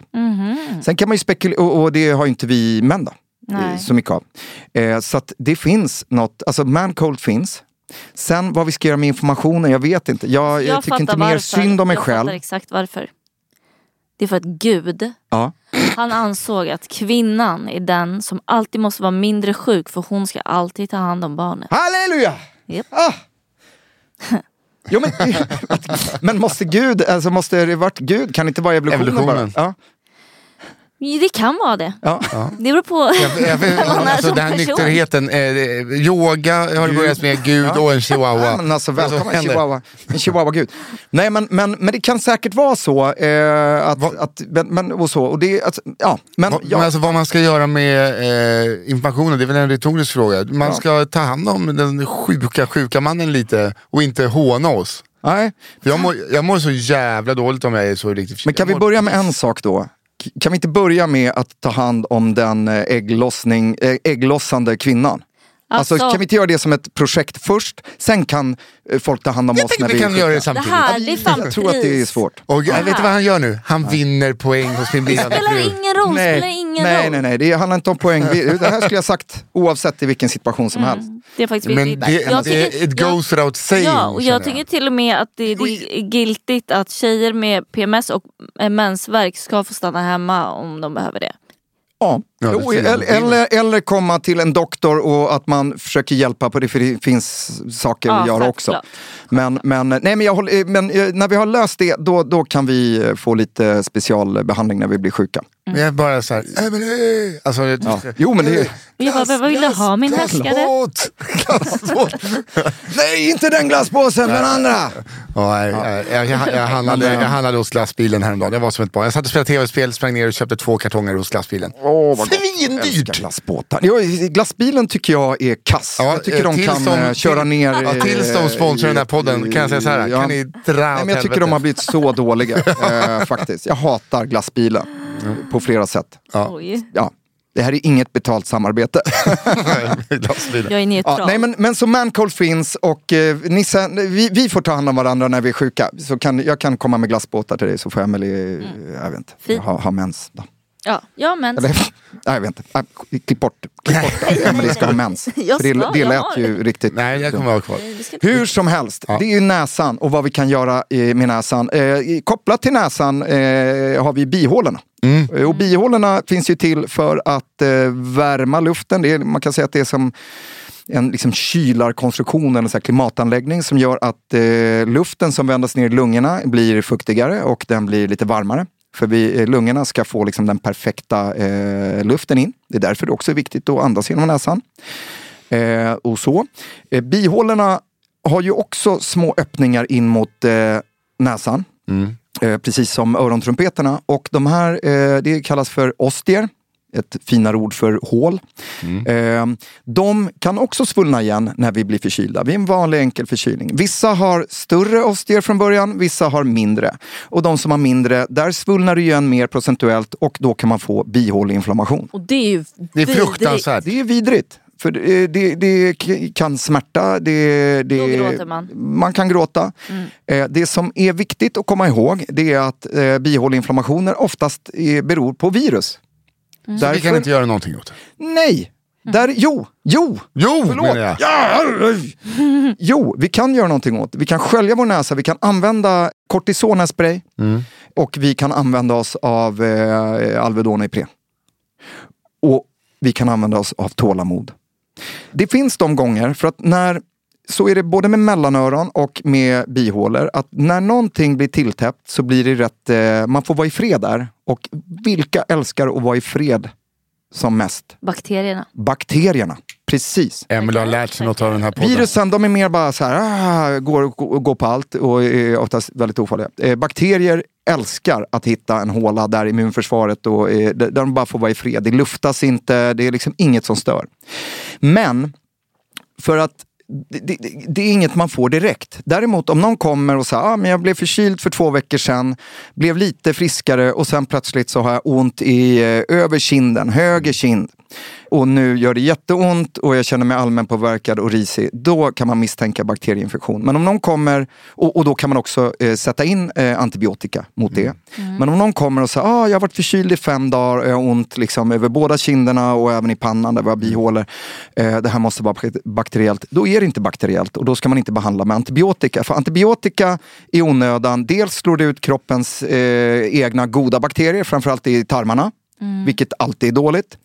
Speaker 2: Sen kan man ju spekulera, och, och det har ju inte vi män då,
Speaker 3: Nej.
Speaker 2: eh, så mycket av. Eh, så att det finns något, alltså mancold finns. Sen vad vi ska göra med informationen, jag vet inte. Jag, jag, tycker
Speaker 3: fattar
Speaker 2: inte mer
Speaker 3: varför.
Speaker 2: synd om mig
Speaker 3: jag
Speaker 2: själv.
Speaker 3: fattar exakt varför. Det är för att Gud,
Speaker 2: Ja.
Speaker 3: han ansåg att kvinnan är den som alltid måste vara mindre sjuk för hon ska alltid ta hand om barnet.
Speaker 2: Halleluja!
Speaker 3: Japp.
Speaker 2: Ah. Jo, men, men måste Gud, alltså måste det varit Gud? Kan det inte vara evolutionen,
Speaker 4: Evolutionen.
Speaker 2: bara? Ja.
Speaker 3: Det kan vara det.
Speaker 2: Ja.
Speaker 3: Det beror på
Speaker 4: Jag, jag,
Speaker 3: vem man
Speaker 4: alltså,
Speaker 3: som
Speaker 4: den här
Speaker 3: person.
Speaker 4: nykterheten, eh, yoga har det börjat med, Gud och en chihuahua.
Speaker 2: Ja, men alltså,
Speaker 4: Vad
Speaker 2: välkommen
Speaker 4: händer?
Speaker 2: chihuahua. En chihuahua gud. Nej men, men, men det kan säkert vara så. Eh, att, att, men, men, och så. Och det, alltså, ja, men,
Speaker 4: Va-
Speaker 2: ja.
Speaker 4: Men alltså, vad man ska göra med eh, informationen, det är väl en retorisk fråga. Man
Speaker 2: Ja.
Speaker 4: ska ta hand om den sjuka, sjuka mannen lite och inte håna oss.
Speaker 2: Nej.
Speaker 4: Jag, mår, jag mår så jävla dåligt om jag är så riktigt
Speaker 2: Men kan vi
Speaker 4: jag
Speaker 2: börja med en sak då? Kan vi inte börja med att ta hand om den eh, ägglossning, eh, ägglossande kvinnan? Alltså,
Speaker 3: Alltså-
Speaker 2: kan vi inte göra det som ett projekt först? Sen kan eh, folk ta hand om
Speaker 4: Jag
Speaker 2: oss när
Speaker 4: vi
Speaker 2: vi
Speaker 4: kan göra det samtidigt.
Speaker 3: Det här, det är fan
Speaker 2: Jag tror att det är svårt.
Speaker 4: Och jag vet du vad han gör nu? Han vinner poäng hos min
Speaker 3: Det
Speaker 4: blivande
Speaker 3: spelar
Speaker 4: fru.
Speaker 3: ingen roll, det spelar ingen
Speaker 2: nej,
Speaker 3: roll.
Speaker 2: nej, nej, det handlar inte om poäng. Det här skulle jag sagt oavsett i vilken situation som helst.
Speaker 3: Det är faktiskt
Speaker 4: Men det,
Speaker 3: Jag tycker-
Speaker 4: it
Speaker 3: jag-
Speaker 4: goes without saying.
Speaker 3: Ja, och jag tycker till och med att det, det är giltigt att tjejer med PMS och eh, mensvärk ska få stanna hemma om de behöver det.
Speaker 2: Ja,
Speaker 4: Ja,
Speaker 2: eller, eller, eller komma till en doktor och att man försöker hjälpa på det, för det finns saker
Speaker 3: Ja,
Speaker 2: att göra också. Men, men, nej, men, jag håller, men eh, när vi har löst det, då, då kan vi eh, få lite specialbehandling när vi blir sjuka.
Speaker 4: Men jag är bara så här, Emily! Alltså,
Speaker 2: Ja. Jo, men det
Speaker 3: Jag bara, vad vill du ha min härskare?
Speaker 4: Glassbåt! Glassbåt!
Speaker 2: Nej, inte den glasspåsen, den andra!
Speaker 4: Ja, nej, jag, jag, jag, handlade, jag handlade hos glassbilen häromdagen. Jag var som ett barn. Jag satt och spelade tv-spel, sprang ner och köpte två kartonger hos glassbilen.
Speaker 2: Åh, vad gott.
Speaker 4: Svindyrt!
Speaker 2: Glassbåtar. Ja, glassbilen tycker jag är kass.
Speaker 4: Ja,
Speaker 2: jag tycker
Speaker 4: eh,
Speaker 2: de kan
Speaker 4: de-
Speaker 2: eh, köra ner...
Speaker 4: ja, tills de
Speaker 2: eh,
Speaker 4: sponsrar den här podden kan jag säga så här, kan ni dra
Speaker 2: Nej, men Jag tycker
Speaker 4: helvete?
Speaker 2: de har blivit så dåliga, eh, faktiskt. Jag hatar glassbilen på flera sätt.
Speaker 3: Oj.
Speaker 2: Ja, det här är inget betalt samarbete.
Speaker 3: Jag är neutral.
Speaker 2: Ja, nej, men, men så Mancold finns och eh, Nisse, vi, vi får ta hand om varandra när vi är sjuka. Så kan, jag kan komma med glassbåtar till dig så får Emily, eh, jag vet inte, ha, ha mens. Då.
Speaker 3: Ja, ja, men.
Speaker 2: Eller, nej, jag vet inte. Klipp bort, klipp bort att Emily ska ha mens.
Speaker 3: Jag
Speaker 2: det,
Speaker 3: ska,
Speaker 2: det
Speaker 3: jag
Speaker 2: lät
Speaker 3: har
Speaker 2: ju riktigt
Speaker 4: Nej, jag kommer vara kvar.
Speaker 2: Hur som helst, det är ju näsan och vad vi kan göra med näsan. Eh, kopplat till näsan eh, har vi bihålorna. Eh, Och bihålorna finns ju till för att eh, värma luften. Det är, man kan säga att det är som en liksom kylarkonstruktion, eller så här klimatanläggning som gör att eh, luften som vändas ner i lungorna blir fuktigare och den blir lite varmare. För vi, eh, lungorna ska få liksom den perfekta eh, luften in. Det är därför det också är viktigt att andas genom näsan. Eh, och så. Eh, bihålorna har ju också små öppningar in mot eh, näsan. Eh, precis som örontrumpeterna. Och de här, eh, det kallas för ostier. Ett finare ord för hål. Eh, de kan också svullna igen när vi blir förkylda. Vid en vanlig enkel förkylning. Vissa har större ostier från början, vissa har mindre. Och de som har mindre, där svullnar det igen mer procentuellt och då kan man få bihåleinflammation.
Speaker 3: Och det är ju
Speaker 4: Det är fruktansvärt.
Speaker 2: Det är vidrigt. För det, det, det k- kan smärta, det, det,
Speaker 3: man.
Speaker 2: man kan gråta. Eh, det som är viktigt att komma ihåg det är att eh, bihåleinflammationer oftast beror på virus.
Speaker 4: Vi kan inte göra någonting åt det.
Speaker 2: Nej! Där, jo, jo!
Speaker 4: Jo,
Speaker 2: Förlåt.
Speaker 4: menar jag.
Speaker 2: Ja, jo, vi kan göra någonting åt det. Vi kan skölja vår näsa, vi kan använda kortisonspray och vi kan använda oss av eh, Alvedon Ipren. Och vi kan använda oss av tålamod. Det finns de gånger, för att när så är det både med mellanöron och med bihålor, att när någonting blir tilltäppt så blir det rätt, eh, man får vara i fred där. Och vilka älskar att vara i fred som mest?
Speaker 3: Bakterierna.
Speaker 2: Bakterierna. Precis.
Speaker 4: Emelie har lärt sig något av den här podden.
Speaker 2: Virusen de är mer bara så här, ah, går, går, går på allt och är oftast väldigt ofarliga. Eh, bakterier älskar att hitta en håla där immunförsvaret och, eh, där de bara får vara i fred. Det luftas inte, det är liksom inget som stör. Men för att det, det, det är inget man får direkt. Däremot om någon kommer och säger ah, men jag blev förkyld för två veckor sedan, blev lite friskare och sen plötsligt så har jag ont i eh, över kinden, höger kind. Och nu gör det jätteont och jag känner mig allmän påverkad och risig. Då kan man misstänka bakterieinfektion. Men om någon kommer, och, och då kan man också eh, sätta in eh, antibiotika mot det. Men om någon kommer och säger ah, jag har varit förkyld i fem dagar och jag har ont liksom, över båda kinderna och även i pannan där vi har bihålor. Eh, det här måste vara bak- bakteriellt. Då är det inte bakteriellt och då ska man inte behandla med antibiotika. För antibiotika i onödan, dels slår det ut kroppens eh, egna goda bakterier, framförallt i tarmarna. Vilket alltid är dåligt.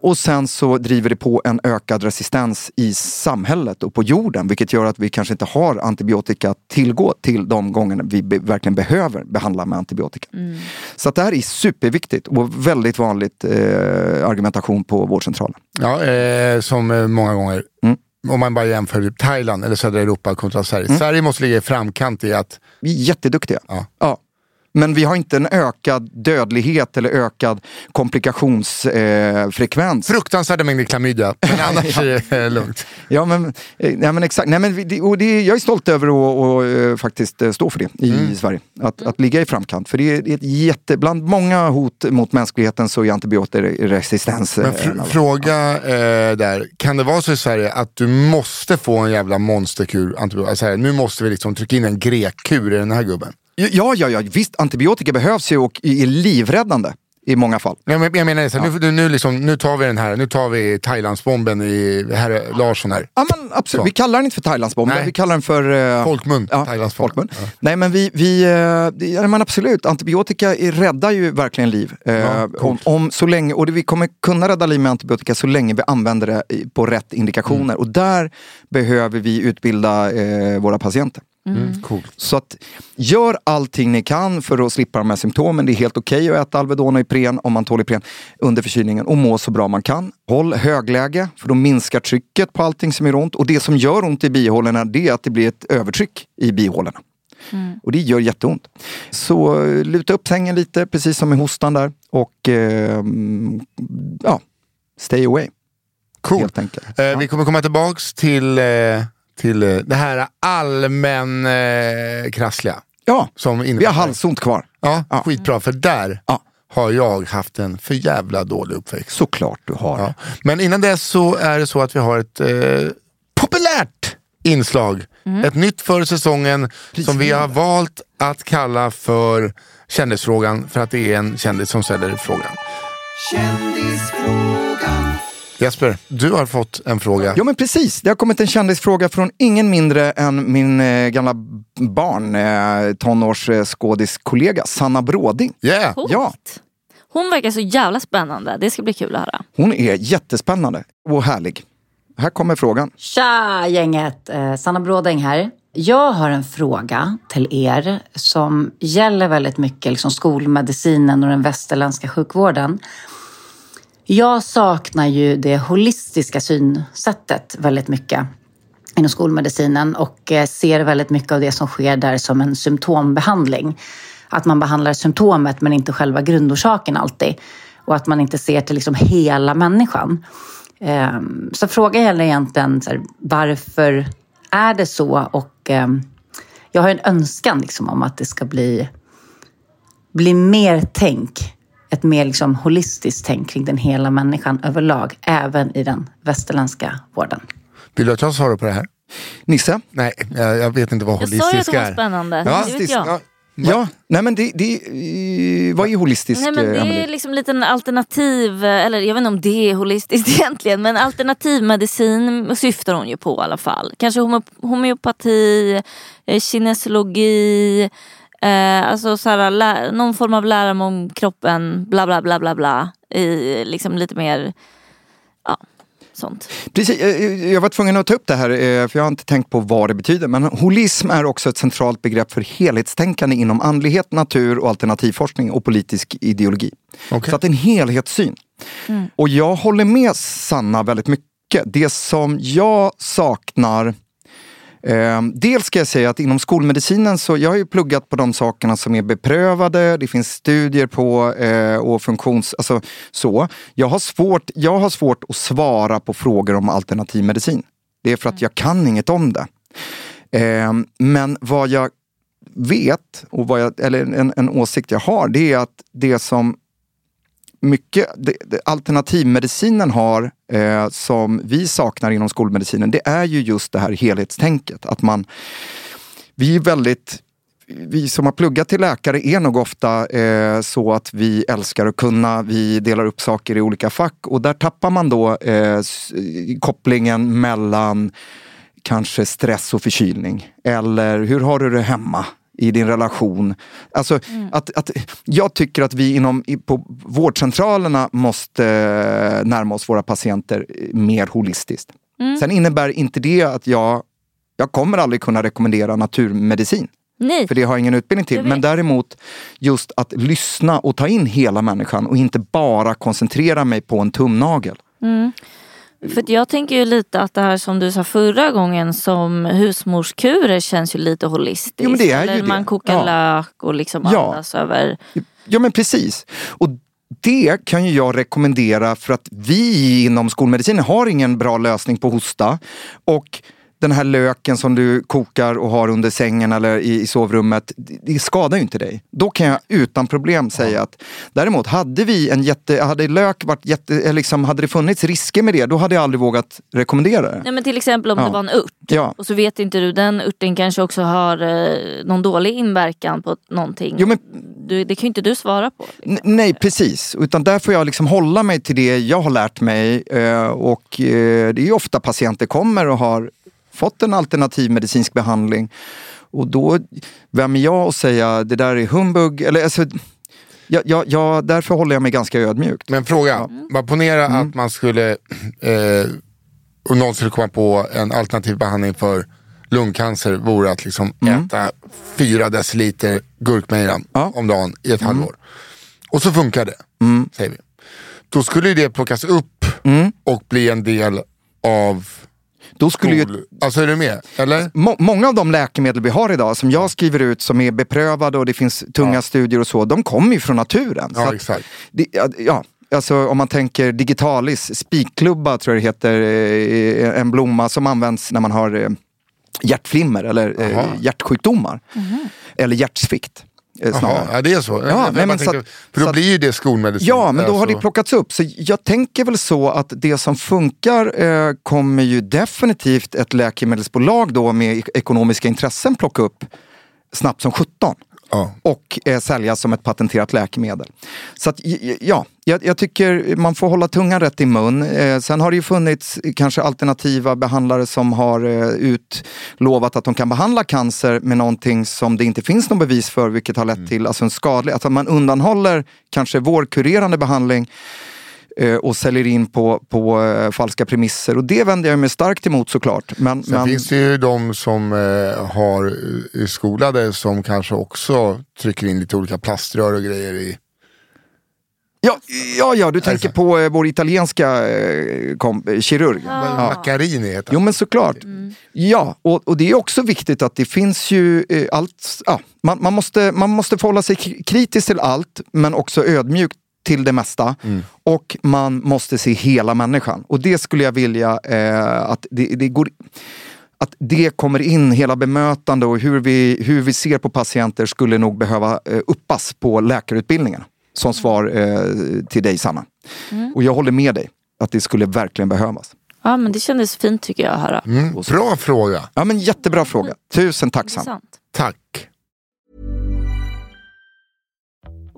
Speaker 2: Och sen så driver det på en ökad resistens i samhället och på jorden. Vilket gör att vi kanske inte har antibiotika att tillgå till de gångerna vi be- verkligen behöver behandla med antibiotika. Så att det här är superviktigt och väldigt vanligt eh, argumentation på vårdcentralen.
Speaker 4: Ja, eh, som eh, många gånger.
Speaker 2: Mm.
Speaker 4: Om man bara jämför Thailand eller södra Europa kontra Sverige. Sverige måste ligga i framkant i att
Speaker 2: Vi är jätteduktiga.
Speaker 4: Ja.
Speaker 2: Ja. Men vi har inte en ökad dödlighet eller ökad komplikationsfrekvens. Eh,
Speaker 4: fruktansvärda mängder klamydia. Men annars är det lugnt.
Speaker 2: Ja men, eh, ja, men exakt. Nej, men det, och det, jag är stolt över att och, eh, faktiskt eh, stå för det i
Speaker 4: Mm.
Speaker 2: Sverige. Att, att ligga i framkant. För det är, det är ett jätte, bland många hot mot mänskligheten så är antibiotikaresistens
Speaker 4: Men
Speaker 2: en
Speaker 4: fr- fråga eh, där, kan det vara så i Sverige att du måste få en jävla monsterkur antibiotika? Alltså här, nu måste vi liksom trycka in en grekkur i den här gubben.
Speaker 2: Ja, ja, ja, visst antibiotika behövs ju och är livräddande. i många fall.
Speaker 4: Nej, men jag menar, så här, nu, nu, nu, liksom, nu tar vi den här, nu tar vi Thailandsbomben i herr Larsson här.
Speaker 2: Ja, men absolut.
Speaker 4: Så.
Speaker 2: Vi kallar den inte för Thailandsbomben,
Speaker 4: Nej.
Speaker 2: vi kallar den för... eh,
Speaker 4: Folkmun,
Speaker 2: Ja, folkmun. Nej men vi, vi eh, ja, men absolut, antibiotika räddar ju verkligen liv. Eh,
Speaker 4: Ja,
Speaker 2: om, om, så länge, och det, vi kommer kunna rädda liv med antibiotika så länge vi använder det på rätt indikationer.
Speaker 4: Mm.
Speaker 2: Och där behöver vi utbilda eh, våra patienter.
Speaker 4: Mm. Coolt.
Speaker 2: Så att gör allting ni kan för att slippa de här symptomen. Det är helt okej att äta Alvedon och Ipren om man tål Ipren under förkylningen och må så bra man kan. Håll högläge för då minskar trycket på allting som gör ont. Och det som gör ont i bihålorna det är att det blir ett övertryck i bihålorna. Och det gör jätteont. Så eh, luta upp sängen lite, precis som i hostan där. Och eh, ja, stay away. Enkelt.
Speaker 4: Eh, Vi kommer komma tillbaks till, eh, till eh, det här allmän eh, krassliga.
Speaker 2: Ja,
Speaker 4: Som
Speaker 2: vi har halsont kvar.
Speaker 4: Ja,
Speaker 2: Ja.
Speaker 4: skitbra. För där
Speaker 2: Ja.
Speaker 4: har jag haft en för jävla dålig uppväxt.
Speaker 2: Såklart du har.
Speaker 4: Ja. Men innan dess så är det så att vi har ett eh, populärt inslag. Ett nytt för säsongen som vi har valt att kalla för Kändisfrågan för att det är en kändis som ställer frågan.
Speaker 5: Kändisfrågan.
Speaker 4: Jesper, du har fått en fråga.
Speaker 2: Ja men precis, det har kommit en kändisfråga från ingen mindre än min eh, gamla barn, eh, tonårsskådiskollega Sanna Bråding.
Speaker 4: Yeah.
Speaker 3: Coolt.
Speaker 2: Ja.
Speaker 3: Hon verkar så jävla spännande. Det ska bli kul att höra.
Speaker 2: Hon är jättespännande och härlig. Här kommer frågan.
Speaker 6: Tja gänget! Eh, Sanna Bråding här. Jag har en fråga till er som gäller väldigt mycket liksom skolmedicinen och den västerländska sjukvården. Jag saknar ju det holistiska synsättet väldigt mycket inom skolmedicinen och eh, ser väldigt mycket av det som sker där som en symptombehandling. Att man behandlar symptomet men inte själva grundorsaken alltid. Och att man inte ser till liksom hela människan. Ehm, så frågan gäller egentligen här, varför är det så? Och ehm, jag har en önskan liksom om att det ska bli, bli mer tänk. Ett mer liksom holistiskt tänk kring den hela människan överlag. Även i den västerländska vården.
Speaker 4: Vill du att jag svarar på det här?
Speaker 2: Nisse?
Speaker 4: Nej, jag, jag vet inte vad
Speaker 3: Jag sa ju att
Speaker 4: holistisk
Speaker 3: hon var
Speaker 4: är.
Speaker 3: spännande.
Speaker 4: Ja,
Speaker 3: det vet jag.
Speaker 4: ja.
Speaker 2: Ja, nej men det, det eh, vad är holistisk?
Speaker 3: Nej, men det
Speaker 2: eh,
Speaker 3: är liksom lite en alternativ, eller jag vet inte om det är holistiskt egentligen, men alternativmedicin syftar hon ju på i alla fall. Kanske homeopati, eh, kinesiologi, eh, alltså så här, lä- någon form av lära om kroppen, bla bla bla bla bla. I liksom lite mer, ja, sånt.
Speaker 2: Precis, jag var tvungen att ta upp det här eh, för jag har inte tänkt på vad det betyder. Men holism är också ett centralt begrepp för helhetstänkande inom andlighet, natur och alternativforskning och politisk ideologi.
Speaker 4: Okej.
Speaker 2: Så att det är en helhetssyn. Och jag håller med Sanna väldigt mycket. Det som jag saknar dels ska jag säga att inom skolmedicinen så, jag har ju pluggat på de sakerna som är beprövade, det finns studier på eh, och funktions, alltså så. Jag har, svårt, jag har svårt att svara på frågor om alternativmedicin. Det är för att jag kan inget om det. Eh, men vad jag vet, och vad jag, eller en, en åsikt jag har, det är att det som mycket det, det, alternativmedicinen har eh, som vi saknar inom skolmedicinen, det är ju just det här helhetstänket. Att man, vi är väldigt vi som har pluggat till läkare är nog ofta eh, så att vi älskar att kunna, vi delar upp saker i olika fack och där tappar man då eh, kopplingen mellan kanske stress och förkylning. Eller hur har du det hemma? I din relation. Alltså, att, att, jag tycker att vi inom, på vårdcentralerna måste eh, närma oss våra patienter mer holistiskt. Sen innebär inte det att jag, jag kommer aldrig kunna rekommendera naturmedicin.
Speaker 3: Nej,
Speaker 2: För det har jag ingen utbildning till. Men däremot just att lyssna och ta in hela människan och inte bara koncentrera mig på en tumnagel.
Speaker 3: För jag tänker ju lite att det här som du sa förra gången som husmorskurer känns ju lite holistiskt.
Speaker 2: Jo, men det är ju
Speaker 3: Eller
Speaker 2: det.
Speaker 3: man kokar
Speaker 2: Ja.
Speaker 3: lök och liksom
Speaker 2: Ja.
Speaker 3: andas över.
Speaker 2: Ja men precis. Och det kan ju jag rekommendera för att vi inom skolmedicinen har ingen bra lösning på hosta. Och den här löken som du kokar och har under sängen eller i, i sovrummet, det, skadar ju inte dig. Då kan jag utan problem säga att däremot hade vi en jätte, hade lök varit jätte, eh, liksom, hade det funnits risker med det, då hade jag aldrig vågat rekommendera det.
Speaker 3: Nej, men till exempel om
Speaker 2: Ja.
Speaker 3: det var en ört.
Speaker 2: Ja.
Speaker 3: Och så vet inte du, den örten kanske också har eh, någon dålig inverkan på någonting.
Speaker 2: Jo, men
Speaker 3: du, det kan ju inte du svara på. Liksom.
Speaker 2: Nej, precis. Utan där får jag liksom hålla mig till det jag har lärt mig. eh, Och eh, det är ju ofta patienter kommer och har fått en alternativ medicinsk behandling. Och då, vem är jag att säga det där är humbug? Eller, alltså, jag, jag, jag, därför håller jag mig ganska ödmjukt.
Speaker 4: Men fråga, bara ponera
Speaker 2: Mm.
Speaker 4: att man skulle, eh, och någon skulle komma på en alternativ behandling för lungcancer vore att liksom äta fyra deciliter gurkmeja
Speaker 2: Mm. Ja. Mm.
Speaker 4: om dagen i ett halvår. Och så funkar det, säger vi. Då skulle det plockas upp
Speaker 2: Mm.
Speaker 4: och bli en del av
Speaker 2: Då skulle ju.
Speaker 4: Alltså är du med? Eller?
Speaker 2: må, många av de läkemedel vi har idag som jag skriver ut som är beprövade och det finns tunga studier och så, de kommer ju från naturen.
Speaker 4: Ja, exakt.
Speaker 2: Det, ja, ja, alltså om man tänker digitalis, spikklubba tror jag det heter, eh, en blomma som används när man har eh, hjärtflimmer eller eh, hjärtsjukdomar. Eller hjärtsvikt. Eh,
Speaker 4: Jaha, ja, det är så. Jag
Speaker 2: nej, men
Speaker 4: tänker,
Speaker 2: så att-
Speaker 4: för då
Speaker 2: så
Speaker 4: blir ju det skolmedicin.
Speaker 2: Ja, men då har det plockats upp. Så jag tänker väl så att det som funkar eh, kommer ju definitivt ett läkemedelsbolag då med ek- ekonomiska intressen plocka upp snabbt som 17
Speaker 4: Ja.
Speaker 2: och eh, säljas som ett patenterat läkemedel. Så att, ja, jag, jag tycker man får hålla tungan rätt i mun. Eh, sen har det ju funnits kanske alternativa behandlare som har eh, utlovat att de kan behandla cancer med någonting som det inte finns någon bevis för, vilket har lett till alltså en skadlig, att man undanhåller kanske vår kurerande behandling eh, och säljer in på, på eh, falska premisser. Och det vänder jag mig starkt emot såklart. Men,
Speaker 4: Sen
Speaker 2: men,
Speaker 4: finns det ju de som eh, har eh, skolade som kanske också trycker in lite olika plaströr och grejer i.
Speaker 2: ja, ja, ja, du tänker på eh, vår italienska eh, kom, eh, kirurg.
Speaker 4: Ja. Macarini heter
Speaker 2: Jo
Speaker 4: han.
Speaker 2: men såklart. Ja, och, och det är också viktigt att det finns ju eh, allt. Ja, man, man, måste, man måste förhålla sig k- kritisk till allt men också ödmjukt till det mesta. Och man måste se hela människan. Och det skulle jag vilja eh, att det, det går att det kommer in, hela bemötande och hur vi, hur vi ser på patienter skulle nog behöva eh, uppas på läkarutbildningen. Som svar eh, till dig Sanna. Och jag håller med dig att det skulle verkligen behövas.
Speaker 3: Ja men det kändes fint tycker jag att höra.
Speaker 4: Mm, bra fråga.
Speaker 2: Ja men jättebra fråga. Tusen tack Sanna.
Speaker 4: Tack.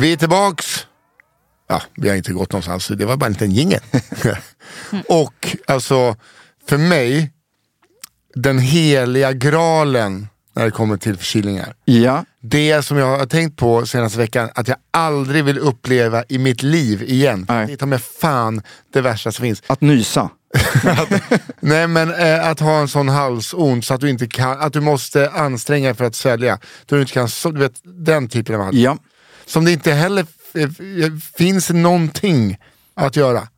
Speaker 4: Vi är tillbaks. Ja, vi har inte gått någonstans, det var bara en liten jingel. och alltså, för mig, den heliga graalen när det kommer till förkylningar.
Speaker 2: Ja,
Speaker 4: Det som jag har tänkt på senaste veckan, att jag aldrig vill uppleva i mitt liv igen.
Speaker 2: Nej.
Speaker 4: Det är ta mig fan det värsta som finns.
Speaker 2: att nysa.
Speaker 4: Nej men eh, att ha en sån halsont så att du inte kan, att du måste anstränga dig för att svälja. Du inte kan, så, du vet, den typen av hals.
Speaker 2: Ja.
Speaker 4: Som det inte heller eh, finns någonting att göra.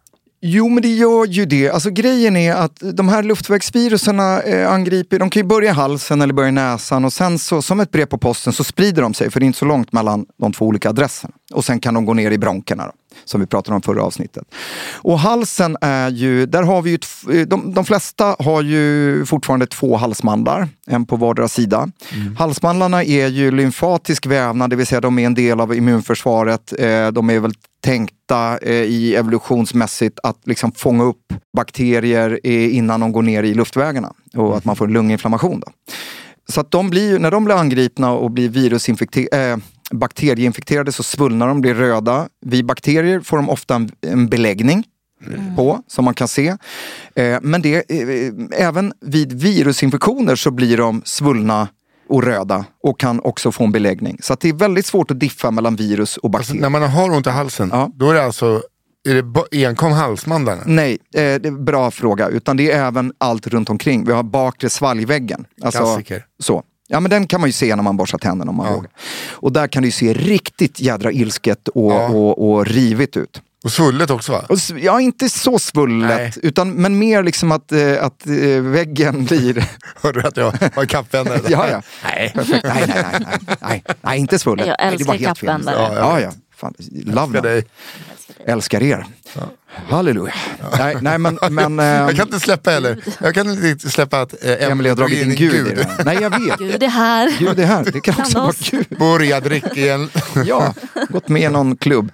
Speaker 2: Jo, men det gör ju det. Alltså grejen är att de här luftvägsviruserna eh, angriper, de kan ju börja i halsen eller börja i näsan och sen så som ett brev på posten så sprider de sig för det är inte så långt mellan de två olika adresserna. Och sen kan de gå ner i bronkerna. Då som vi pratade om förra avsnittet. Och halsen är ju, där har vi ju, t- de, de flesta har ju fortfarande två halsmandlar, en på vardera sida. Halsmandlarna är ju lymfatisk vävnad, det vill säga de är en del av immunförsvaret. Eh, de är väl tänkta eh, i evolutionsmässigt att liksom fånga upp bakterier eh, innan de går ner i luftvägarna och att man får lunginflammation. Då. Så att de blir, när de blir angripna och blir virusinfekterade, eh, bakterieinfekterade så svullnar de, blir röda. Vid bakterier får de ofta en, en beläggning på, som man kan se. Eh, men det, eh, även vid virusinfektioner så blir de svullna och röda och kan också få en beläggning. Så det är väldigt svårt att diffa mellan virus och
Speaker 4: Alltså,
Speaker 2: bakterier.
Speaker 4: när man har ont i halsen, då är det alltså är det enkom halsmandlarna?
Speaker 2: Nej, eh, det är en bra fråga. Utan det är även allt runt omkring. Vi har bakre svalgväggen. Alltså,
Speaker 4: Klassiker.
Speaker 2: Så. Ja men den kan man ju se när man borstar tänderna om man vågar. Och där kan det ju se riktigt jädra ilsket och, och, och rivigt ut.
Speaker 4: Och svullet också va?
Speaker 2: Och, ja, inte så svullet, utan, men mer liksom att, eh, att eh, väggen blir...
Speaker 4: Hörde du att jag har kappvändare?
Speaker 2: ja, ja.
Speaker 4: Nej.
Speaker 2: Perfekt. Nej, nej, nej, nej, nej, nej, inte svullet.
Speaker 3: Jag älskar
Speaker 2: var
Speaker 3: kappvändare.
Speaker 2: Ja, ja. ja. Fan, love
Speaker 4: Älskar dig.
Speaker 2: Älskar er. Halleluja. Nej, nej, men... men
Speaker 4: jag
Speaker 2: ehm,
Speaker 4: kan inte släppa heller. Jag kan inte släppa att eh,
Speaker 2: Emelie har dragit in Gud i det. Nej, jag vet.
Speaker 3: Gud är här.
Speaker 2: Gud är här. Det kan också vara. Gud.
Speaker 4: Börja dricka igen.
Speaker 2: Ja, gått med i någon klubb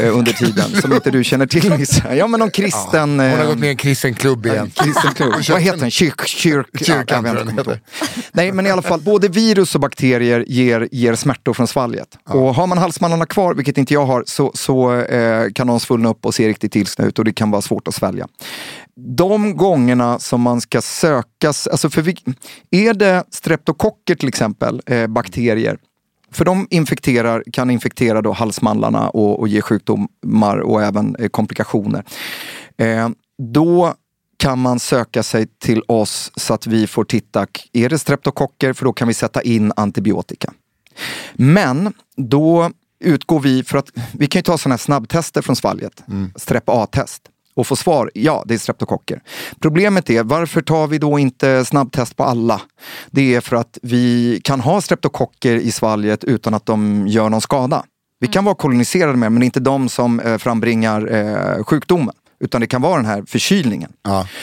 Speaker 2: eh, under tiden som inte du känner till. Ja, men någon kristen...
Speaker 4: Hon har
Speaker 2: eh,
Speaker 4: gått med i en kristen klubb igen.
Speaker 2: Kristen klubb. Vad heter den? Kyrk, kyrk,
Speaker 4: Kyrkan,
Speaker 2: ja, jag vet Nej, men i alla fall, både virus och bakterier ger, ger smärtor från svalget. Och har man halsmandlarna kvar, vilket inte jag har, så, så eh, kan de svullna upp och se riktigt ilskna ut och det kan vara svårt att svälja. De gångerna som man ska sökas, alltså för vi, är det streptokocker till exempel, eh, bakterier, för de infekterar, kan infektera då halsmandlarna och, och ge sjukdomar och även eh, komplikationer. Eh, då kan man söka sig till oss så att vi får titta, är det streptokocker? För då kan vi sätta in antibiotika. Men då utgår vi, för att vi kan ju ta sådana här snabbtester från svalget, strep A-test och få svar, ja det är streptokocker. Problemet är, varför tar vi då inte snabbtest på alla? Det är för att vi kan ha streptokocker i svalget utan att de gör någon skada. Vi kan vara koloniserade med men det är inte de som eh, frambringar eh, sjukdomen. Utan det kan vara den här förkylningen.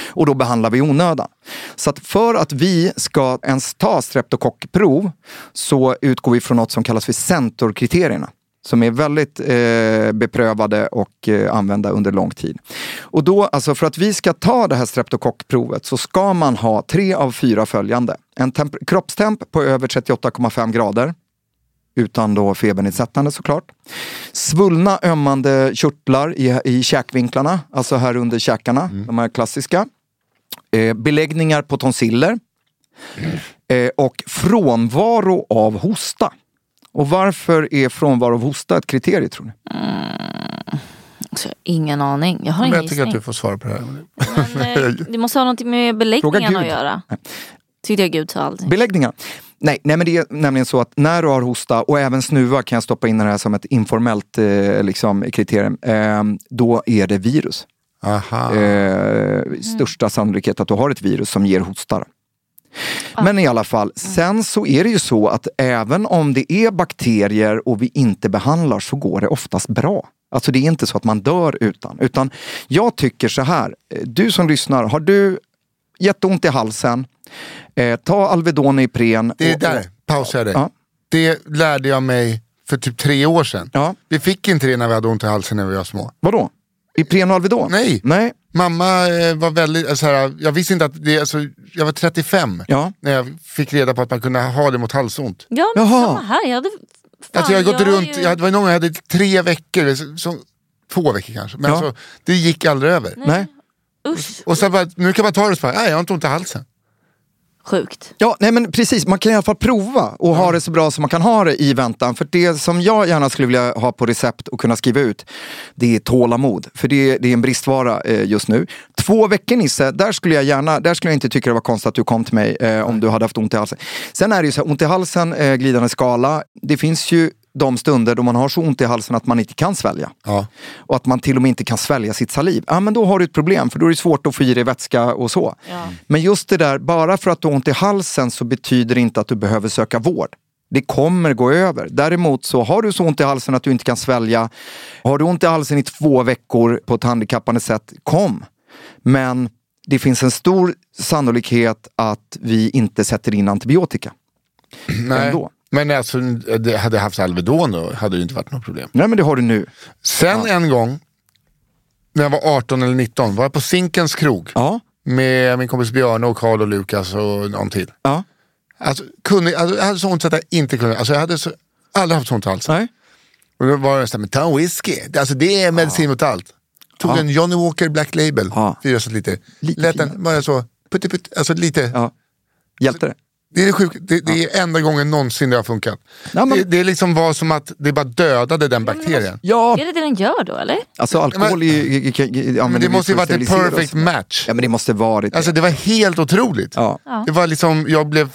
Speaker 2: Och då behandlar vi onödan. Så att för att vi ska ens ta streptokockprov så utgår vi från något som kallas för centorkriterierna. Som är väldigt eh, beprövade och eh, använda under lång tid. Och då, alltså för att vi ska ta det här streptokockprovet så ska man ha tre av fyra följande. En temp- kroppstemp på över 38,5 grader utan då febernedsättande såklart. Svullna ömmande körtlar i, i käkvinklarna, alltså här under käkarna, de här klassiska. Eh, beläggningar på tonsiller. Eh, och frånvaro av hosta. Och varför är frånvaro av hosta ett kriterium tror ni?
Speaker 3: Så, ingen aning. Jag har
Speaker 4: Men
Speaker 3: ingen
Speaker 4: jag tycker att du får svara på det här.
Speaker 3: Men, eh, det måste ha något med beläggningen att göra. Tyckte jag Gud sa allting.
Speaker 2: Beläggningar? Nej, nej, men det är nämligen så att när du har hosta och även snuva kan jag stoppa in det här som ett informellt eh, liksom, kriterium. Eh, då är det virus.
Speaker 4: Aha.
Speaker 2: Eh, största sannolikhet att du har ett virus som ger hostar. Men i alla fall, sen så är det ju så att även om det är bakterier och vi inte behandlar så går det oftast bra. Alltså det är inte så att man dör utan. Utan jag tycker så här, eh, du som lyssnar, har du jätteont i halsen, eh, ta Alvedon i Ipren.
Speaker 4: Det är där, pausar jag dig.
Speaker 2: Ja.
Speaker 4: Det lärde jag mig för typ tre år sedan.
Speaker 2: Ja.
Speaker 4: Vi fick inte det när vi hade ont i halsen när vi var små.
Speaker 2: Vadå? Ipren och Alvedon?
Speaker 4: Nej.
Speaker 2: Nej.
Speaker 4: Mamma eh, var väldigt, alltså, här, jag visste inte att det, alltså, jag var 35
Speaker 2: Ja.
Speaker 4: när jag fick reda på att man kunde ha det mot halsont.
Speaker 3: Ja men
Speaker 2: Jaha.
Speaker 3: samma här. Jag hade... Fan,
Speaker 4: Alltså jag har gått
Speaker 3: jag har
Speaker 4: runt,
Speaker 3: ju-
Speaker 4: jag, det var någon gång jag hade tre veckor, så, så, två veckor kanske. Men
Speaker 2: Ja.
Speaker 4: alltså, det gick aldrig över.
Speaker 2: Nej.
Speaker 3: Usch,
Speaker 4: Och sen bara, nu kan man ta det och så bara, nej jag har inte ont i halsen.
Speaker 3: Sjukt.
Speaker 2: Ja, nej men precis. Man kan i alla fall prova och ha det så bra som man kan ha det i väntan. För det som jag gärna skulle vilja ha på recept och kunna skriva ut, det är tålamod. För det, det är en bristvara eh, just nu. Två veckor Nisse, där skulle jag gärna, där skulle jag inte tycka det var konstigt att du kom till mig eh, om du hade haft ont i halsen. Sen är det ju så här, ont i halsen, eh, glidande skala. Det finns ju de stunder då man har så ont i halsen att man inte kan svälja.
Speaker 4: Ja.
Speaker 2: Och att man till och med inte kan svälja sitt saliv. Ja men då har du ett problem för då är det svårt att få i dig vätska och så. Men just det där, bara för att du har ont i halsen så betyder det inte att du behöver söka vård. Det kommer gå över. Däremot så har du så ont i halsen att du inte kan svälja. Har du ont i halsen i två veckor på ett handikappande sätt, kom. Men det finns en stor sannolikhet att vi inte sätter in antibiotika.
Speaker 4: Nej.
Speaker 2: Ändå.
Speaker 4: Men alltså, hade jag haft Alvedon då hade det inte varit något problem.
Speaker 2: Nej men det har du nu.
Speaker 4: Sen en gång, när jag var 18 eller 19, var jag på Zinkens krog.
Speaker 2: Ja.
Speaker 4: Med min kompis Björne och Karl och Lukas och någon till.
Speaker 2: Ja.
Speaker 4: Alltså, kunde, alltså, jag hade så ont så att jag inte kunde, alltså, jag hade så, aldrig haft så ont halsen.
Speaker 2: Nej.
Speaker 4: Och då var det såhär, men ta en whisky. Alltså det är medicin mot allt. Tog
Speaker 2: Ja.
Speaker 4: en Johnny Walker Black Label,
Speaker 2: Ja.
Speaker 4: 4 centiliter.
Speaker 2: Lite
Speaker 4: Lät den bara så, putti, putti, alltså lite.
Speaker 2: Ja. Hjälpte det?
Speaker 4: Det är det sjuka, det, det är enda gången någonsin det har funkat.
Speaker 2: Ja, men-
Speaker 4: det, det är liksom var som att det bara dödade den bakterien.
Speaker 2: Ja,
Speaker 3: Är det det den gör då eller?
Speaker 2: alltså alkohol
Speaker 4: Men-
Speaker 2: är ju... Ja,
Speaker 4: Men det måste ju varit ett
Speaker 2: steriliseras.
Speaker 4: perfect match.
Speaker 2: Ja men det måste varit
Speaker 4: Alltså det var helt otroligt.
Speaker 2: Ja.
Speaker 3: Ja.
Speaker 4: Det var liksom, jag blev,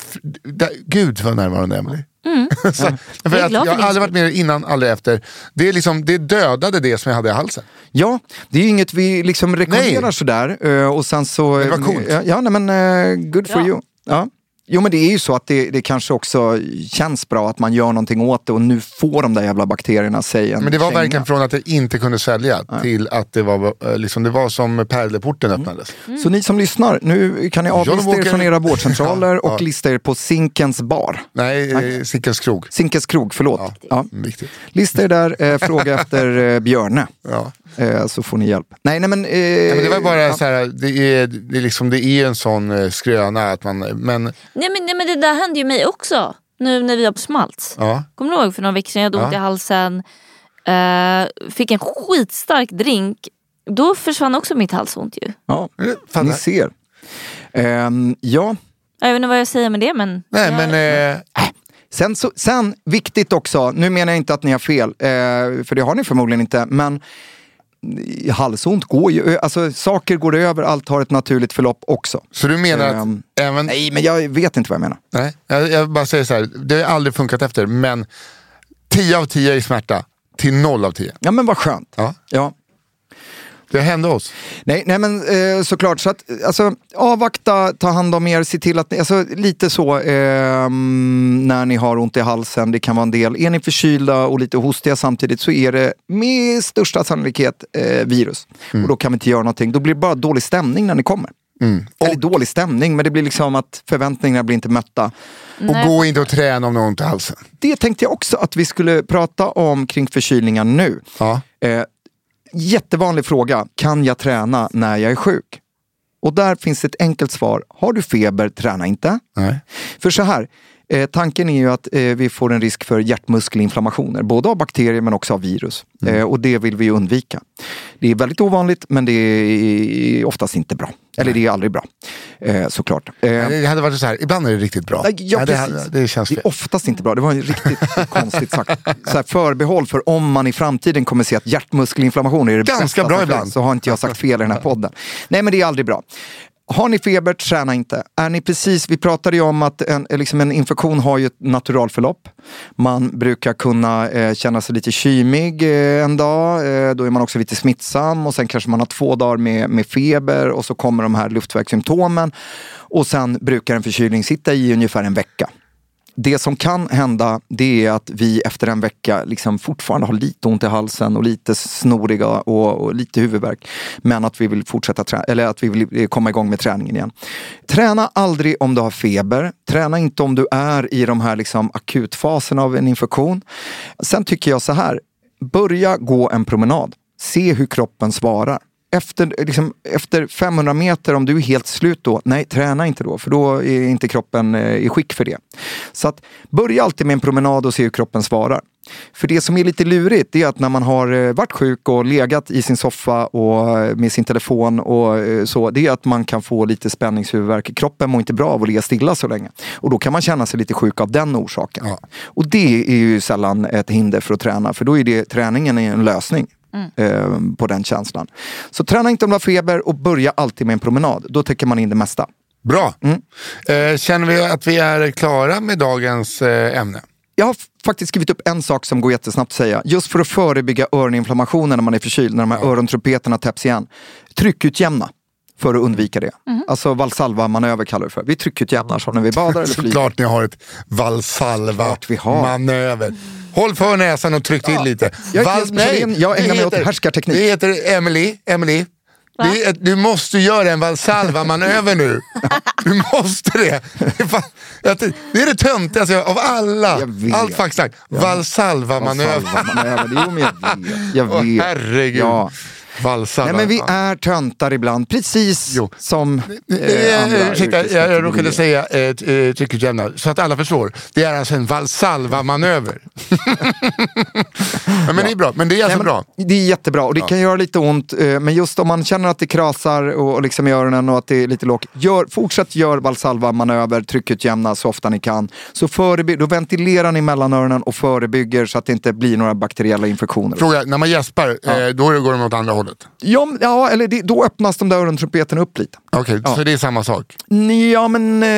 Speaker 4: da, gud vad närvarande Emelie. så, för
Speaker 3: Mm. Jag
Speaker 4: har aldrig varit med innan, aldrig efter. Det, är liksom, det dödade det som jag hade i halsen.
Speaker 2: Ja, det är ju inget vi liksom rekommenderar
Speaker 4: Nej.
Speaker 2: sådär. eh, Och sen så...
Speaker 4: det var coolt.
Speaker 2: Ja, ja nej, men eh, good for
Speaker 3: Ja.
Speaker 2: you. Ja. Jo men det är ju så att det, det kanske också känns bra att man gör någonting åt det och nu får de där jävla bakterierna sig en
Speaker 4: Men det var
Speaker 2: känga.
Speaker 4: verkligen från att jag inte kunde sälja till att det var, eh, liksom, det var som pärleporten öppnades.
Speaker 2: Så ni som lyssnar, nu kan ni avlista er
Speaker 4: Walker-
Speaker 2: från era vårdcentraler
Speaker 4: Ja,
Speaker 2: och
Speaker 4: ja.
Speaker 2: lista er på Zinkens bar.
Speaker 4: Nej, eh, Zinkens krog.
Speaker 2: Zinkens krog, förlåt.
Speaker 4: Ja,
Speaker 2: Ja. Lista er där, eh, fråga efter eh, Björne.
Speaker 4: Ja.
Speaker 2: Eh, så får ni hjälp. Nej, nej men... Eh,
Speaker 4: Nej, men det var bara
Speaker 2: ja.
Speaker 4: så här, det är, det, är liksom, det är en sån eh, skröna att man, men
Speaker 3: Nej men, nej men det där hände ju mig också. Nu när vi var på Smalts.
Speaker 4: ja.
Speaker 3: Kommer du ihåg för några veckor sedan? Jag hade ont
Speaker 4: Ja.
Speaker 3: i halsen. Eh, fick en skitstark drink. Då försvann också mitt halsont ju.
Speaker 2: Ja,
Speaker 4: Fan,
Speaker 2: ni ser. Ehm, ja,
Speaker 3: Jag vet inte vad jag säger med det men...
Speaker 4: Nej
Speaker 3: jag,
Speaker 4: men eh,
Speaker 2: Sen, så, sen, viktigt också, nu menar jag inte att ni har fel, eh, för det har ni förmodligen inte, men halsont går ju, alltså saker går över, allt har ett naturligt förlopp också.
Speaker 4: Så du menar att
Speaker 2: Ehm,
Speaker 4: även...
Speaker 2: Nej, men jag vet inte vad jag menar.
Speaker 4: Nej, jag, jag bara säger så här, det har aldrig funkat efter, men 10 av 10 i smärta till 0 av 10.
Speaker 2: Ja men vad skönt.
Speaker 4: Ja.
Speaker 2: Ja.
Speaker 4: Det hände oss.
Speaker 2: Nej, nej men eh, såklart, så att, alltså, avvakta, ta hand om er, se till att ni, alltså, lite så ehm, när ni har ont i halsen, det kan vara en del. Är ni förkylda och lite hostiga samtidigt så är det med största sannolikhet eh, virus. Och då kan vi inte göra någonting, då blir det bara dålig stämning när ni kommer. Eller dålig stämning, men det blir liksom att förväntningarna blir inte mötta.
Speaker 4: Och gå inte och träna om du har ont i halsen.
Speaker 2: Det tänkte jag också att vi skulle prata om kring förkylningar nu.
Speaker 4: Ja.
Speaker 2: Eh, jättevanlig fråga, kan jag träna när jag är sjuk? Och där finns ett enkelt svar, har du feber, träna inte.
Speaker 4: Nej.
Speaker 2: För så här, eh, tanken är ju att eh, vi får en risk för hjärtmuskelinflammationer, både av bakterier men också av virus. Eh, och det vill vi undvika. Det är väldigt ovanligt men det är oftast inte bra. Eller det är aldrig bra, eh, såklart. Eh,
Speaker 4: Det hade varit så här, ibland är det riktigt bra.
Speaker 2: Nej, Ja,
Speaker 4: Nej,
Speaker 2: precis.
Speaker 4: det, det känns
Speaker 2: det är oftast inte bra. Det var riktigt konstigt sagt. Så här, förbehåll för om man i framtiden kommer se att hjärtmuskelinflammation är det
Speaker 4: Ganska
Speaker 2: bästa
Speaker 4: bra ibland.
Speaker 2: Så har inte jag sagt fel i den här podden. Nej men det är aldrig bra. Har ni feber, träna inte. Är ni precis, vi pratade ju om att en, liksom en infektion har ju ett naturalförlopp. Man brukar kunna eh, känna sig lite kymig eh, en dag, eh, då är man också lite smittsam och sen kanske man har två dagar med, med feber och så kommer de här luftvägssymptomen. Och sen brukar en förkylning sitta i ungefär en vecka. Det som kan hända det är att vi efter en vecka liksom fortfarande har lite ont i halsen och lite snoriga och, och lite huvudvärk. Men att vi vill fortsätta trä- eller att vi vill eh, komma igång med träningen igen. Träna aldrig om du har feber. Träna inte om du är i de här liksom akutfaserna av en infektion. Sen tycker jag så här, börja gå en promenad. Se hur kroppen svarar efter, liksom, efter 500 meter, om du är helt slut då, nej träna inte då, för då är inte kroppen eh, i skick för det. Så att börja alltid med en promenad och se hur kroppen svarar. För det som är lite lurigt, är att när man har eh, varit sjuk och legat i sin soffa och eh, med sin telefon och eh, så, det är att man kan få lite spänningshuvudvärk. Kroppen mår inte bra av att ligga stilla så länge. Och då kan man känna sig lite sjuk av den orsaken.
Speaker 4: Ja.
Speaker 2: Och det är ju sällan ett hinder för att träna, för då är det, träningen är en lösning eh, på den känslan. Så träna inte om du har feber och börja alltid med en promenad. Då täcker man in det mesta.
Speaker 4: Bra.
Speaker 2: Mm.
Speaker 4: Eh, känner vi att vi är klara med dagens eh, ämne?
Speaker 2: Jag har faktiskt skrivit upp en sak som går jättesnabbt att säga. Just för att förebygga öroninflammationer när man är förkyld, när de här örontrupeterna täpps igen. Tryckutjämna. för att undvika det.
Speaker 3: Mhm.
Speaker 2: Alltså Valsalva-manöver kallar vi det för. Vi tryckutjämnar så när vi badar eller flyger.
Speaker 4: Såklart ni har ett Valsalva-manöver. Håll för näsan och tryck till lite.
Speaker 2: Jag är
Speaker 4: Val-
Speaker 2: inte specialist, jag
Speaker 4: det
Speaker 2: ägnar mig åt
Speaker 4: heter-
Speaker 2: härskarteknik.
Speaker 4: Det heter Emily, Emily. Det är, du måste göra en Valsalva-manöver nu. Du måste det. Det är, det, är det töntigaste av alla. Allt facksnack. Valsalva-manöver.
Speaker 2: Valsalva-manöver. Jo, men jag vet. Jag
Speaker 4: Åh,
Speaker 2: vet.
Speaker 4: herregud.
Speaker 2: Ja.
Speaker 4: Valsalva.
Speaker 2: Nej, men vi är töntar ibland, precis som eh,
Speaker 4: Eh,
Speaker 2: andra
Speaker 4: ursäkta, jag, jag råkade säga eh, eh, tryckutjämnare, så att alla förstår. Det är alltså en Valsalva-manöver. ja, men det är bra, men det är alltså bra.
Speaker 2: Det är jättebra och det kan göra lite ont. eh, Men just om man känner att det krasar och, liksom i öronen och att det är lite lågt. Gör, fortsätt gör Valsalva-manöver, tryckutjämna så ofta ni kan. Så förebygg, då ventilerar ni mellan öronen och förebygger så att det inte blir några bakteriella infektioner.
Speaker 4: Fråga, när man gäspar, eh, då går de åt andra hållet?
Speaker 2: Ja, men- ja eller det, då öppnas de där örontrumpeten upp lite.
Speaker 4: Okej,
Speaker 2: Ja.
Speaker 4: så det är samma sak?
Speaker 2: Ja men eh,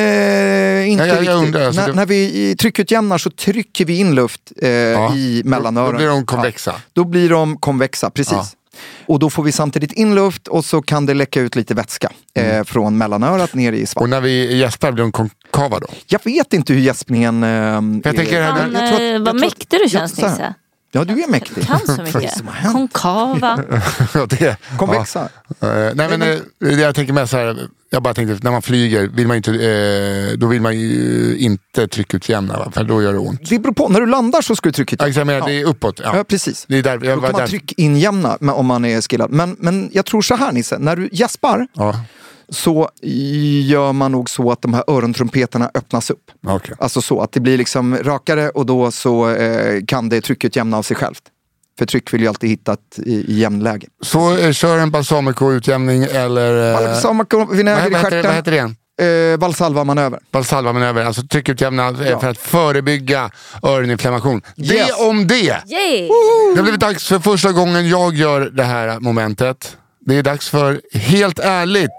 Speaker 2: inte
Speaker 4: Ja, jag- jag
Speaker 2: riktigt.
Speaker 4: undrar, alltså,
Speaker 2: när,
Speaker 4: det-
Speaker 2: när vi tryckutjämnar så trycker vi in luft eh, i mellanöronen.
Speaker 4: Då blir de konvexa.
Speaker 2: Ja, då blir de konvexa, precis.
Speaker 4: Ja.
Speaker 2: Och då får vi samtidigt in luft och så kan det läcka ut lite vätska eh, från mellanörat ner i
Speaker 4: Mm. Och
Speaker 2: svalg.
Speaker 4: när vi gäspar blir de konkava då?
Speaker 2: Jag vet inte hur gäspningen... Eh,
Speaker 4: jag tänker-
Speaker 2: är.
Speaker 3: Fan,
Speaker 2: Jag
Speaker 3: eh,
Speaker 2: jag
Speaker 3: vad
Speaker 2: tror att-
Speaker 3: mäktig du
Speaker 2: jag-
Speaker 3: känns. Nisse.
Speaker 2: Ja, du är mäktig.
Speaker 3: Kan så mycket. Konkava.
Speaker 4: Ja, det,
Speaker 2: Konvexa.
Speaker 4: Ja. Eh, nej, men, eh, det jag tänker med så här, jag bara tänkte när man flyger, vill man inte, eh, då vill man ju inte tryckutjämna, va? för då gör det ont.
Speaker 2: Det beror på, när du landar så ska du trycka
Speaker 4: Ja, jag menar, det är uppåt. Ja.
Speaker 2: Ja, precis.
Speaker 4: Det är där, jag
Speaker 2: Då kan man
Speaker 4: där.
Speaker 2: tryckinjämna om man är skillad. Men, men jag tror så här Nisse, när du gäspar
Speaker 4: Ja.
Speaker 2: Så gör man nog så att de här örontrumpeterna öppnas upp.
Speaker 4: Okej.
Speaker 2: Alltså så att det blir liksom rakare och då så eh, kan det tryckutjämna av sig självt. För tryck vill ju alltid hitta ett i, i jämnläge.
Speaker 4: Så eh, kör en balsamico-utjämning eller... Eh,
Speaker 2: Balsamico,
Speaker 4: vad,
Speaker 2: vinäger i
Speaker 4: det- vad
Speaker 2: stjärten.
Speaker 4: heter det igen?
Speaker 2: Eh, Valsalva-manöver.
Speaker 4: Balsalva-manöver, alltså tryckutjämna eh,
Speaker 2: Ja.
Speaker 4: för att förebygga öroninflammation.
Speaker 2: Yes.
Speaker 4: Det om det!
Speaker 3: Yay!
Speaker 4: Det har blivit dags för första gången jag gör det här momentet. Det är dags för Helt ärligt.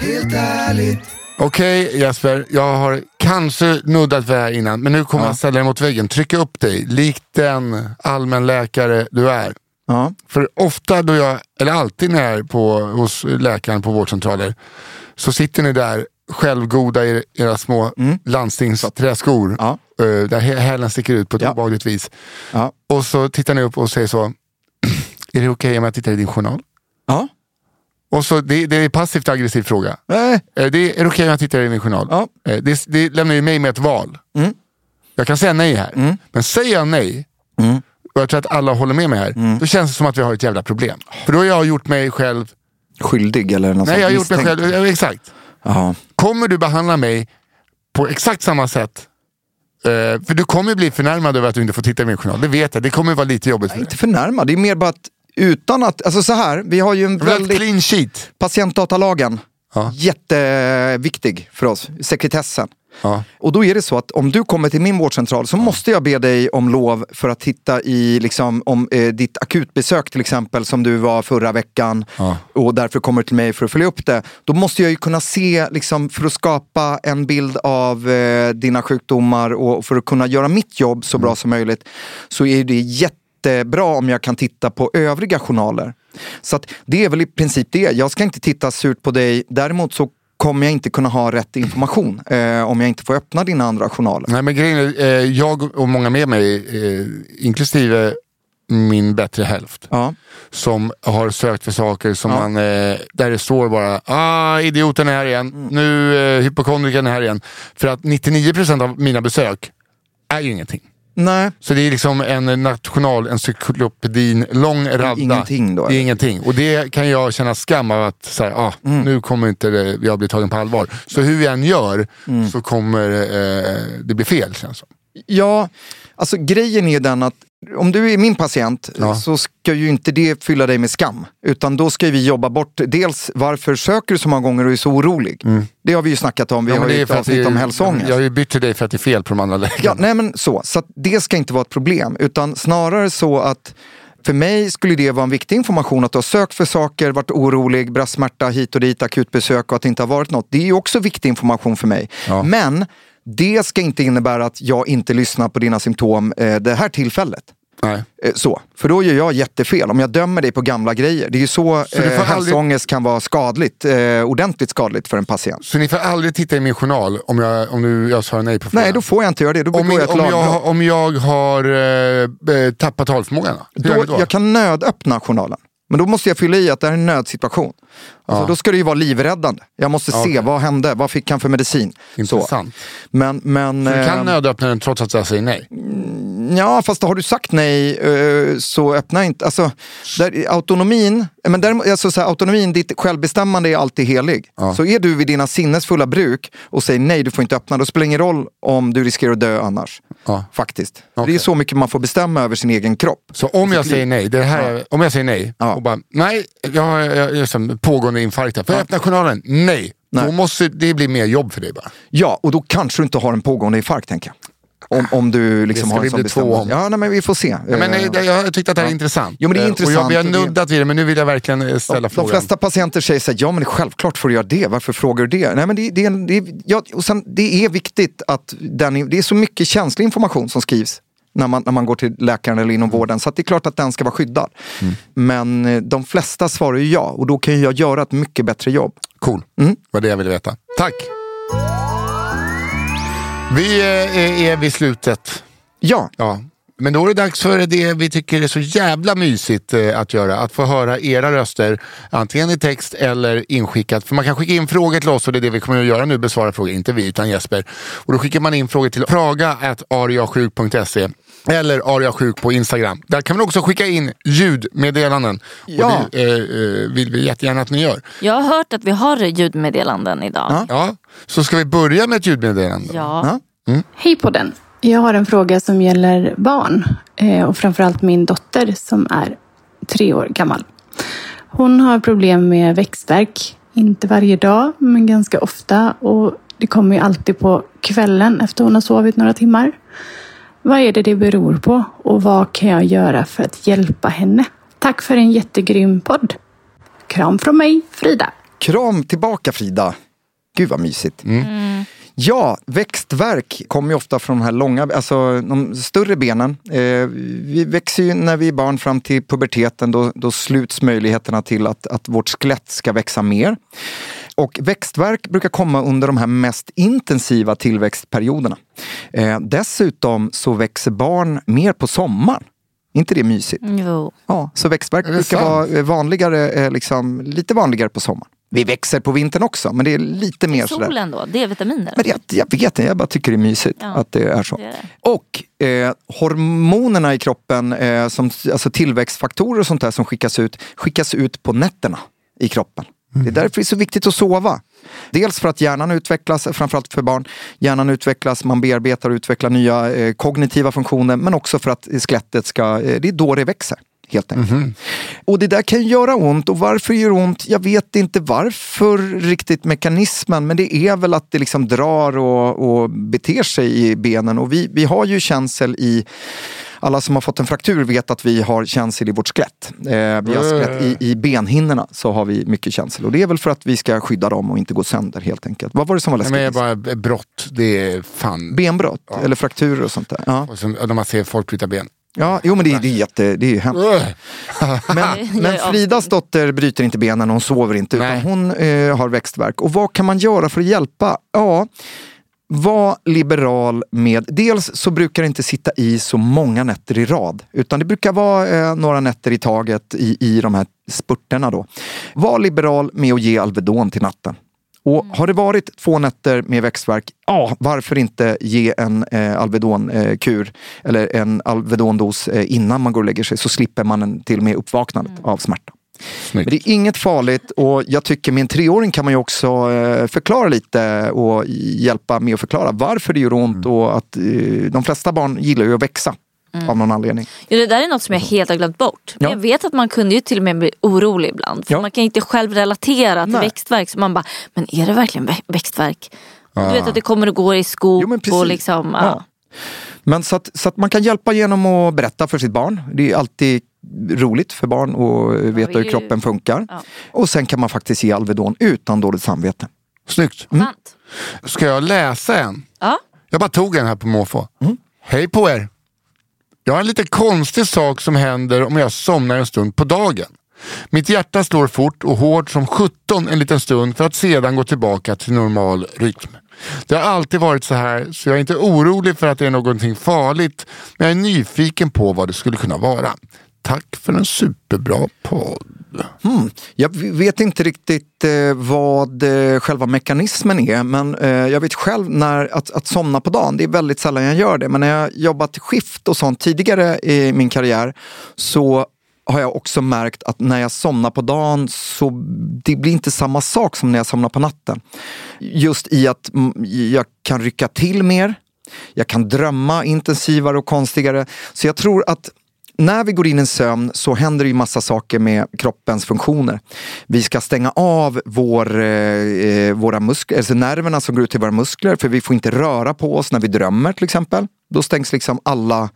Speaker 5: Helt ärligt.
Speaker 4: Okej Jesper, jag har kanske nuddat vid det här innan, men nu kommer jag ställa dig mot väggen. Trycka upp dig, likt den allmänläkare du är.
Speaker 2: Ja.
Speaker 4: För ofta då jag, eller alltid när jag är på, hos läkaren på vårdcentraler, så sitter ni där självgoda i era små landstingsträskor.
Speaker 2: Ja.
Speaker 4: eh, Där hä- hälen sticker ut på ett
Speaker 2: Ja.
Speaker 4: obehagligt vis.
Speaker 2: Ja.
Speaker 4: Och så tittar ni upp och säger så, är det okej om jag tittar i din journal?
Speaker 2: Ja.
Speaker 4: Och så, det, det är en passivt aggressiv fråga.
Speaker 2: Eh,
Speaker 4: Eh, Det är, det okej om jag tittar i min journal?
Speaker 2: Ja.
Speaker 4: Eh, Det, det lämnar ju mig med ett val.
Speaker 2: Mm.
Speaker 4: Jag kan säga nej här, men säger jag nej,
Speaker 2: Mm.
Speaker 4: och jag tror att alla håller med mig här, då känns det som att vi har ett jävla problem. För då har jag gjort mig själv,
Speaker 2: skyldig eller något
Speaker 4: nej jag har gjort mig själv, ja, exakt.
Speaker 2: Ja.
Speaker 4: Kommer du behandla mig på exakt samma sätt? Eh, för du kommer bli förnärmad över att du inte får titta i min journal, det vet jag. Det kommer vara lite jobbigt för dig.
Speaker 2: Inte förnärmad, det är mer bara att utan att, alltså så här, vi har ju en väldigt,
Speaker 4: clean sheet.
Speaker 2: patientdatalagen,
Speaker 4: Ja.
Speaker 2: jätteviktig för oss, sekretessen.
Speaker 4: Ja.
Speaker 2: Och då är det så att om du kommer till min vårdcentral så måste jag be dig om lov för att titta i liksom, om eh, ditt akutbesök till exempel som du var förra veckan
Speaker 4: Ja.
Speaker 2: och därför kommer till mig för att följa upp det. Då måste jag ju kunna se, liksom, för att skapa en bild av eh, dina sjukdomar och för att kunna göra mitt jobb så bra som möjligt så är det jättebra om jag kan titta på övriga journaler. Så att det är väl i princip det. Jag ska inte titta surt på dig. Däremot så kommer jag inte kunna ha rätt information eh, om jag inte får öppna dina andra journaler.
Speaker 4: Nej men grejen är, eh, jag och många med mig, eh, inklusive min bättre hälft,
Speaker 2: Ja.
Speaker 4: som har sökt för saker som
Speaker 2: Ja.
Speaker 4: man, eh, där det står bara ah, idioten är här igen,
Speaker 2: Mm.
Speaker 4: nu eh, hypokondrikern är här igen. För att 99% av mina besök är ju ingenting.
Speaker 2: Nej,
Speaker 4: Så det är liksom en nationalencyklopedin, lång radda.
Speaker 2: ingenting då,
Speaker 4: Det är ingenting. Och det kan jag känna skam av att så här, ah,
Speaker 2: Mm.
Speaker 4: nu kommer inte det, jag bli tagen på allvar. Så hur jag än gör
Speaker 2: Mm.
Speaker 4: så kommer eh, det bli fel känns det som.
Speaker 2: Ja, alltså grejen är ju den att om du är min patient
Speaker 4: Ja.
Speaker 2: så ska ju inte det fylla dig med skam. Utan då ska vi jobba bort dels varför söker du så många gånger och är så orolig. Det har vi ju snackat om, vi
Speaker 4: Mm. Ja,
Speaker 2: har ju ett avsnitt om hälsoångest.
Speaker 4: Jag har ju bytt till dig för att det är fel på de andra läkarna.
Speaker 2: Ja, nej men så. Så det ska inte vara ett problem. Utan snarare så att för mig skulle det vara en viktig information att du har sökt för saker, varit orolig, bröstsmärta hit och dit, akutbesök och att det inte har varit något. Det är ju också viktig information för mig.
Speaker 4: Ja.
Speaker 2: Men det ska inte innebära att jag inte lyssnar på dina symptom eh, det här tillfället.
Speaker 4: Nej.
Speaker 2: Eh, Så, för då gör jag jättefel om jag dömer dig på gamla grejer. Det är ju så,
Speaker 4: Så
Speaker 2: eh,
Speaker 4: aldrig-
Speaker 2: hälsoångest kan vara skadligt, eh, ordentligt skadligt för en patient.
Speaker 4: Så ni får aldrig titta i min journal om jag, om jag svarar nej på frågan?
Speaker 2: Nej, då får jag inte göra det. Då
Speaker 4: om,
Speaker 2: jag ett
Speaker 4: om, jag, om jag har eh, eh, tappat talförmågan då?
Speaker 2: Då, jag kan nödöppna journalen. Men då måste jag fylla i att det här är en nödsituation. Alltså,
Speaker 4: Ja.
Speaker 2: Då ska det ju vara livräddande. Jag måste
Speaker 4: Ja,
Speaker 2: se, vad hände? Vad fick han för medicin? Så.
Speaker 4: Intressant.
Speaker 2: Men, men,
Speaker 4: Så du kan
Speaker 2: eh,
Speaker 4: nödöppna den trots att jag säger nej?
Speaker 2: Ja, fast har du sagt nej eh, så öppna inte. Alltså, där, autonomin, men däremot, alltså, så här, autonomin, ditt självbestämmande är alltid helig. Så är du vid dina sinnesfulla bruk och säger nej, du får inte öppna, då spelar det ingen roll om du riskerar att dö annars. Faktiskt. Det är så mycket man får bestämma över sin egen kropp.
Speaker 4: Så om jag säger nej, det här, är- om jag säger nej och bara nej, jag jag, jag, som pågående infarkt här. Får jag öppna journalen? Nej. Då måste det bli mer jobb för dig bara.
Speaker 2: Ja, och då kanske du inte har en pågående infarkt, tänker jag. Om, om du liksom
Speaker 4: ska
Speaker 2: har en sån bestämmelse. Ja, nej, men vi får se.
Speaker 4: Ja, men, nej,
Speaker 2: Eh,
Speaker 4: det- jag tyckte att det här är intressant.
Speaker 2: Jo, men det är
Speaker 4: Eh,
Speaker 2: intressant.
Speaker 4: Och jag, vi har
Speaker 2: det-
Speaker 4: nuddat vid det, men nu vill jag verkligen eh, ställa
Speaker 2: De
Speaker 4: frågan.
Speaker 2: flesta patienter säger så här, ja men självklart får du göra det, varför frågar du det? Nej, men det, det, är- det, ja, och sen, det är viktigt att den, det är så mycket känslig information som skrivs när man, när man går till läkaren eller inom vården, så det är klart att den ska vara skyddad.
Speaker 4: Mm.
Speaker 2: Men eh, de flesta svarar ju ja och då kan jag göra ett mycket bättre jobb.
Speaker 4: Cool,
Speaker 2: Mm.
Speaker 4: var det jag ville veta. Tack! Vi eh, är, är vid slutet.
Speaker 2: Ja.
Speaker 4: ja. Men då är det dags för det vi tycker är så jävla mysigt eh, att göra. Att få höra era röster, antingen i text eller inskickat. För man kan skicka in frågor till oss och det är det vi kommer att göra nu, besvara frågor. Inte vi, utan Jesper. Och då skickar man in frågor till praga.ariasjuk.se eller ariasjuk på Instagram. Där kan man också skicka in ljudmeddelanden.
Speaker 3: Ja.
Speaker 4: Och det eh, eh, vill vi jättegärna att ni gör.
Speaker 3: Jag har hört att vi har ljudmeddelanden idag.
Speaker 4: Ja, så ska vi börja med ett ljudmeddelande?
Speaker 3: Ja.
Speaker 7: Hej på den. Jag har en fråga som gäller barn eh, och framförallt min dotter som är tre år gammal. Hon har problem med växtvärk. Inte varje dag, men ganska ofta. Och det kommer ju alltid på kvällen efter hon har sovit några timmar. Vad är det det beror på och vad kan jag göra för att hjälpa henne? Tack för en jättegrym podd. Kram från mig, Frida.
Speaker 2: Kram tillbaka Frida. Gud vad mysigt. Ja, växtverk kommer ju ofta från de här långa, alltså de större benen. Eh, vi växer ju när vi är barn fram till puberteten, då, då sluts möjligheterna till att, att vårt skelett ska växa mer. Och växtverk brukar komma under de här mest intensiva tillväxtperioderna. Eh, dessutom så växer barn mer på sommaren. inte det mysigt?
Speaker 3: Jo.
Speaker 2: Ja, så växtverk brukar
Speaker 3: sant?
Speaker 2: vara eh, vanligare, eh, liksom, lite vanligare på sommaren. Vi växer på vintern också, men det är lite mer sådär.
Speaker 3: Solen då, D-vitaminer.
Speaker 2: Men det, jag vet inte, jag bara tycker det är mysigt
Speaker 3: Ja,
Speaker 2: att det är så.
Speaker 3: det är det.
Speaker 2: Och eh, hormonerna i kroppen, eh, som, alltså tillväxtfaktorer och sånt där som skickas ut, skickas ut på nätterna i kroppen. Det är därför det är så viktigt att sova. Dels för att hjärnan utvecklas, framförallt för barn. Hjärnan utvecklas, man bearbetar och utvecklar nya eh, kognitiva funktioner. Men också för att skelettet ska, eh, det är då det växer. Helt enkelt. Och det där kan göra ont och varför det gör ont, jag vet inte varför riktigt mekanismen men det är väl att det liksom drar och, och beter sig i benen och vi, vi har ju känsel i alla som har fått en fraktur vet att vi har känsel i vårt skelett. Eh, vi har skelett i, I benhinnorna så har vi mycket känsel och det är väl för att vi ska skydda dem och inte gå sönder helt enkelt. Vad var det som var
Speaker 4: Nej,
Speaker 2: läskigt?
Speaker 4: men jag bara, brott, det är fan...
Speaker 2: Benbrott eller frakturer och sånt där. Ja.
Speaker 4: Och som, när man ser folk bryta ben.
Speaker 2: Ja, jo men det, det är jätte, det är ju hemskt. Men, men
Speaker 3: är
Speaker 2: Fridas dotter bryter inte benen, hon sover inte, utan hon eh, har växtverk. Och vad kan man göra för att hjälpa? Ja, var liberal med, dels så brukar det inte sitta i så många nätter i rad, utan det brukar vara eh, några nätter i taget i, i de här spurterna då. Var liberal med att ge Alvedon till natten. Och har det varit två nätter med växtverk, ja, varför inte ge en eh, Alvedon-kur eller en Alvedon-dos eh, innan man går och lägger sig så slipper man en, till och med uppvaknandet av smärta. Men det är inget farligt och jag tycker med en treåring kan man ju också eh, förklara lite och hjälpa med att förklara varför det gör ont och att eh, de flesta barn gillar ju att växa av någon anledning.
Speaker 3: Ja, det där är något som jag helt har glömt bort. Men
Speaker 2: Ja.
Speaker 3: Jag vet att man kunde ju till och med bli orolig ibland. För
Speaker 2: Ja.
Speaker 3: man kan inte själv relatera till
Speaker 2: Nej.
Speaker 3: växtverk. Så man bara, men är det verkligen vä- växtverk?
Speaker 2: Ja.
Speaker 3: Du vet att det kommer att gå i skop
Speaker 2: precis.
Speaker 3: och liksom... Ja.
Speaker 2: Ja. Men så att, så att man kan hjälpa genom att berätta för sitt barn. Det är alltid roligt för barn att veta hur
Speaker 3: ju-
Speaker 2: kroppen funkar.
Speaker 3: Ja.
Speaker 2: Och sen kan man faktiskt ge Alvedon utan dåligt samvete.
Speaker 4: Snyggt.
Speaker 3: Sant.
Speaker 4: Ska jag läsa en?
Speaker 3: Ja.
Speaker 4: Jag bara tog en här på måfå.
Speaker 2: Mm.
Speaker 4: Hej på er! Jag har en lite konstig sak som händer om jag somnar en stund på dagen. Mitt hjärta slår fort och hårt som 17 en liten stund för att sedan gå tillbaka till normal rytm. Det har alltid varit så här så jag är inte orolig för att det är någonting farligt men jag är nyfiken på vad det skulle kunna vara. Tack för en superbra podd.
Speaker 2: Mm. Jag vet inte riktigt eh, vad eh, själva mekanismen är men eh, jag vet själv när att, att somna på dagen, det är väldigt sällan jag gör det. Men när jag jobbat skift och sånt tidigare i min karriär så har jag också märkt att när jag somnar på dagen så det blir inte samma sak som när jag somnar på natten. Just i att mm, jag kan rycka till mer, jag kan drömma intensivare och konstigare. Så jag tror att när vi går in i en sömn så händer det ju massa saker med kroppens funktioner. Vi ska stänga av vår, eh, våra muskler, alltså nerverna som går ut till våra muskler för vi får inte röra på oss när vi drömmer till exempel. Då stängs liksom alla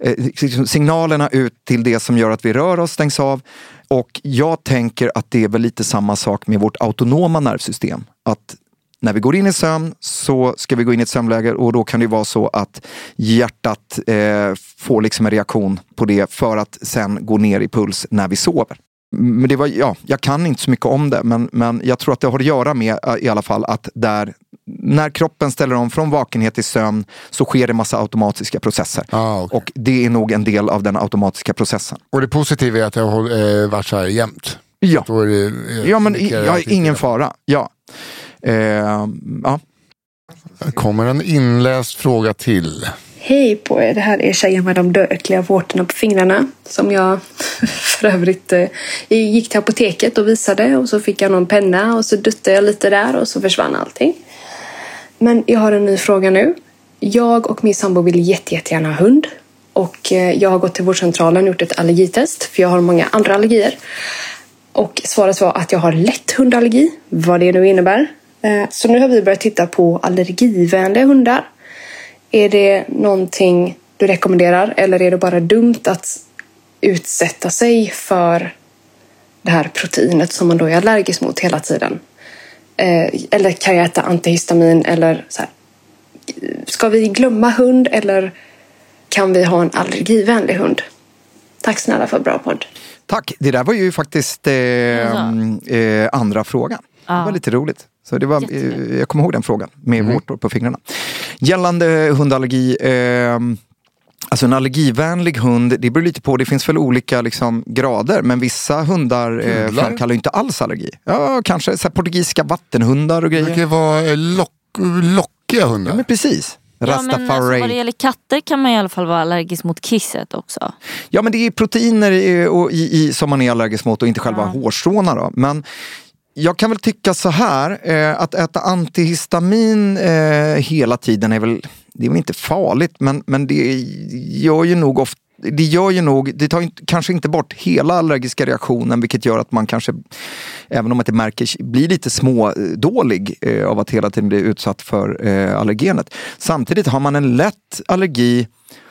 Speaker 2: eh, liksom signalerna ut till det som gör att vi rör oss stängs av. Och jag tänker att det är väl lite samma sak med vårt autonoma nervsystem. Att när vi går in i sömn så ska vi gå in i ett sömnläge och då kan det vara så att hjärtat eh, får liksom en reaktion på det för att sen gå ner i puls när vi sover. Men det var, ja, jag kan inte så mycket om det men, men jag tror att det har att göra med eh, i alla fall att där när kroppen ställer om från vakenhet till sömn så sker det massa automatiska processer.
Speaker 4: Ah, okay.
Speaker 2: Och det är nog en del av den automatiska processen.
Speaker 4: Och det positiva är att det har eh, varit så här jämt?
Speaker 2: Ja,
Speaker 4: det,
Speaker 2: eh, ja men ja, ingen fara. Ja. Eh, ja.
Speaker 4: Här kommer en inläst fråga till.
Speaker 8: Hej på er, det här är tjejen med de dökliga vårtorna på fingrarna. Som jag för övrigt eh, jag gick till apoteket och visade och så fick jag någon penna och så duttade jag lite där och så försvann allting. Men jag har en ny fråga nu. Jag och min sambo vill jätte, jättegärna ha hund. Och eh, jag har gått till vårdcentralen och gjort ett allergitest för jag har många andra allergier. Och svaret var att jag har lätt hundallergi, vad det nu innebär. Eh, så nu har vi börjat titta på allergivänliga hundar. Är det någonting du rekommenderar eller är det bara dumt att utsätta sig för det här proteinet som man då är allergisk mot hela tiden? Eh, eller kan jag äta antihistamin eller så här. Ska vi glömma hund eller kan vi ha en allergivänlig hund? Tack snälla för bra podd.
Speaker 2: Tack, det där var ju faktiskt eh, eh, andra frågan. Ja. Det var lite roligt. Så det var, eh, jag kommer ihåg den frågan med mm. vårtor på fingrarna. Gällande hundallergi. Eh, Alltså en allergivänlig hund, det beror lite på, det finns väl olika liksom, grader men vissa hundar eh, framkallar inte alls allergi. Ja, kanske så här, portugisiska vattenhundar och grejer.
Speaker 4: Det kan vara eh, lock, lockiga hundar.
Speaker 2: Ja men precis.
Speaker 3: Ja, men alltså, vad det gäller katter kan man i alla fall vara allergisk mot kisset också.
Speaker 2: Ja men det är proteiner i, och, i, i, som man är allergisk mot och inte själva ja. hårstråna. Då. Men jag kan väl tycka så här, eh, att äta antihistamin eh, hela tiden är väl, det är väl inte farligt men, men det gör ju nog ofta det gör ju nog, det tar kanske inte bort hela allergiska reaktionen vilket gör att man kanske, även om man inte märker, blir lite smådålig eh, av att hela tiden bli utsatt för eh, allergenet. Samtidigt har man en lätt allergi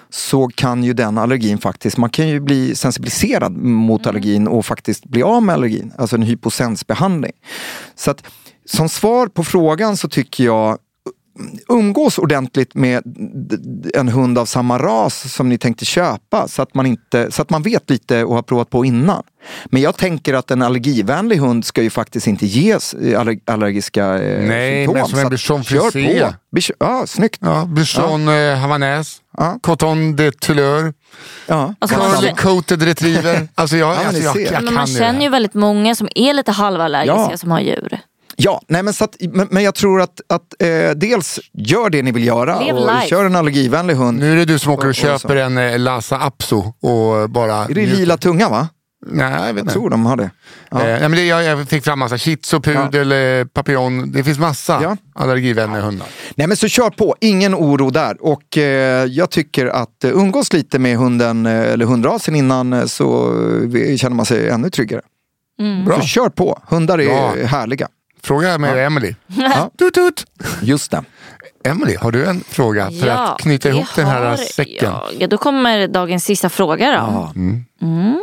Speaker 2: så kan ju den allergin faktiskt, man kan ju bli sensibiliserad mot mm. allergin och faktiskt bli av med allergin, alltså en hyposensbehandling. Så att som svar på frågan så tycker jag umgås ordentligt med en hund av samma ras som ni tänkte köpa så att man, inte, så att man vet lite och har provat på innan. Men jag tänker att en allergivänlig hund ska ju faktiskt inte ges allergiska eh,
Speaker 4: Nej,
Speaker 2: symptom.
Speaker 4: men som en bichon frisé.
Speaker 2: Ja, snyggt.
Speaker 4: Ja, bichon ja. Eh, havanäs, ja. coton de Tuleur,
Speaker 2: ja.
Speaker 4: alltså, curly coated retriever. Alltså jag,
Speaker 3: ja,
Speaker 4: alltså jag, jag, jag
Speaker 3: men man känner ju väldigt många som är lite halvallergiska ja. som har djur.
Speaker 2: Ja, nej men, så att, men, men jag tror att, att eh, dels gör det ni vill göra
Speaker 3: Live
Speaker 2: och
Speaker 3: life.
Speaker 2: kör en allergivänlig hund.
Speaker 4: Nu är det du som åker och, och köper och en eh, Lhasa Apso och bara...
Speaker 2: Är det lila tunga va?
Speaker 4: Nej, jag vet inte.
Speaker 2: Jag tror de har det.
Speaker 4: Ja. Eh, men det jag, jag fick fram massa shih pudel, ja. Eh, papillon. Det finns massa ja. allergivänliga hundar.
Speaker 2: Nej men så kör på, ingen oro där. Och eh, jag tycker att eh, umgås lite med hunden eh, eller hundrasen innan så känner man sig ännu tryggare. Mm. Så kör på, hundar är Bra. härliga.
Speaker 4: Fråga med. Emily.
Speaker 2: Ja.
Speaker 4: Tut, tut.
Speaker 2: Just det.
Speaker 4: Emily, har du en fråga för
Speaker 3: ja,
Speaker 4: att knyta ihop den här säcken?
Speaker 3: Ja, då kommer dagens sista fråga då.
Speaker 2: Ja.
Speaker 3: Mm. Mm.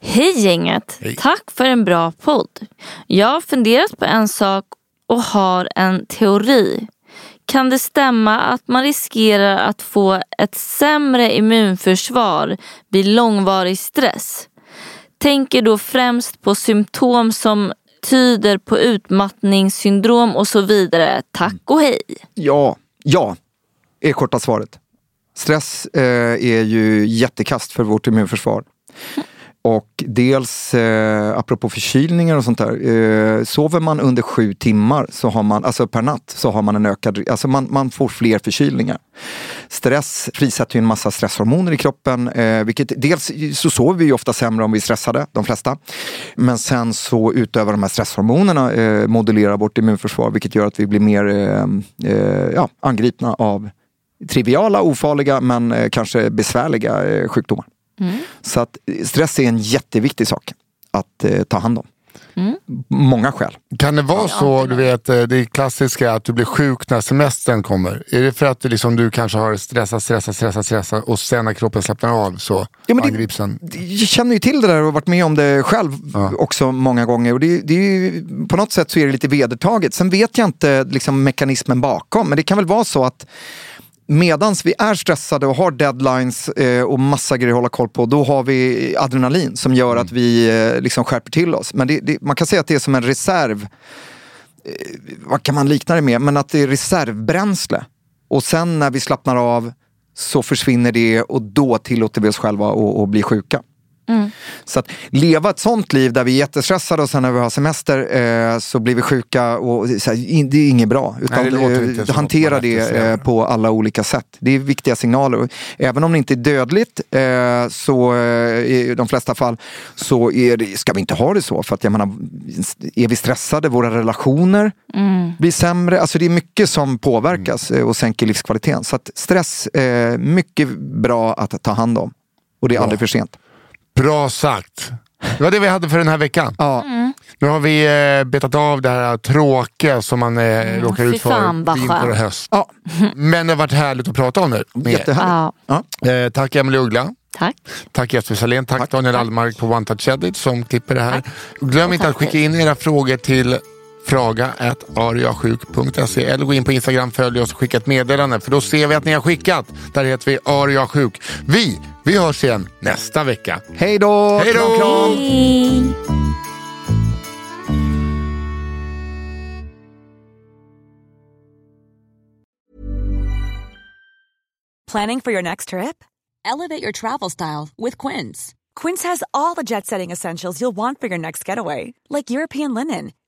Speaker 3: Hej gänget! Hej. Tack för en bra podd. Jag har funderat på en sak och har en teori. kan det stämma att man riskerar att få ett sämre immunförsvar vid långvarig stress? Tänker då främst på symptom som tyder på utmattningssyndrom och så vidare. Tack och hej.
Speaker 2: Ja, ja, är korta svaret. Stress eh, är ju jättekast för vårt immunförsvar. Och dels, eh, apropå förkylningar och sånt där, eh, sover man under sju timmar så har man, alltså per natt så har man en ökad, alltså man, man får fler förkylningar. Stress frisätter ju en massa stresshormoner i kroppen, eh, vilket dels så sover vi ju ofta sämre om vi är stressade, de flesta. Men sen så utövar de här stresshormonerna eh, modulerar vårt immunförsvar, vilket gör att vi blir mer eh, eh, ja, angripna av triviala, ofarliga men eh, kanske besvärliga eh, sjukdomar.
Speaker 3: Mm.
Speaker 2: Så att stress är en jätteviktig sak att eh, ta hand om.
Speaker 3: Mm.
Speaker 2: Många skäl.
Speaker 4: Kan det vara så, du vet, eh, det klassiska att du blir sjuk när semestern kommer? Är det för att du, liksom, du kanske har stressat, stressat, stressat, stressat och sen när kroppen slappnar av så
Speaker 2: Ja, men
Speaker 4: angrips den?
Speaker 2: Jag känner ju till det där och har varit med om det själv också många gånger. Och det, det är ju, på något sätt så är det lite vedertaget. Sen vet jag inte liksom, mekanismen bakom, men det kan väl vara så att Medans vi är stressade och har deadlines eh, och massa grejer att hålla koll på, då har vi adrenalin som gör att vi eh, liksom skärper till oss. Men det, det, man kan säga att det är som en reserv. Eh, vad kan man likna det med? Men att det är reservbränsle. Och sen när vi slappnar av så försvinner det och då tillåter vi oss själva att bli sjuka.
Speaker 3: Mm.
Speaker 2: Så att leva ett sånt liv där vi är jättestressade och sen när vi har semester eh, så blir vi sjuka och så här, in- det är inget bra. Utan
Speaker 4: Nej, det låter
Speaker 2: eh,
Speaker 4: inte som
Speaker 2: hantera det eh, på alla olika sätt. Det är viktiga signaler. Även om det inte är dödligt eh, så eh, i de flesta fall så är det, ska vi inte ha det så. För att jag menar, är vi stressade, våra relationer
Speaker 3: Mm.
Speaker 2: blir sämre. Alltså det är mycket som påverkas eh, och sänker livskvaliteten. Så att stress är mycket bra att ta hand om. Och det är aldrig för sent.
Speaker 4: Bra sagt. Det var det vi hade för den här veckan.
Speaker 3: Mm.
Speaker 4: Nu har vi eh, betat av det här tråkiga som man eh, råkar
Speaker 3: Mm, fy
Speaker 4: ut för vinter och höst. Men det har varit härligt att prata om det. med er.
Speaker 3: Ja.
Speaker 4: Eh, tack Emelie Uggla.
Speaker 3: Tack.
Speaker 4: Tack Jesper Salén, tack, Daniel Allmark på One Touch Edit som klipper det här. Glöm inte att skicka in era frågor till fraga.ariasjuk.se eller gå in på Instagram, följ oss och skicka ett meddelande för då ser vi att ni har skickat. Där heter vi ariasjuk. Vi, vi hörs igen nästa vecka.
Speaker 2: Hej då!
Speaker 4: Hej då!
Speaker 2: Kram, kram.
Speaker 9: Planning for your next trip? Elevate your travel style with Quince. Quince has all the jet setting essentials you'll want for your next getaway, like European linen,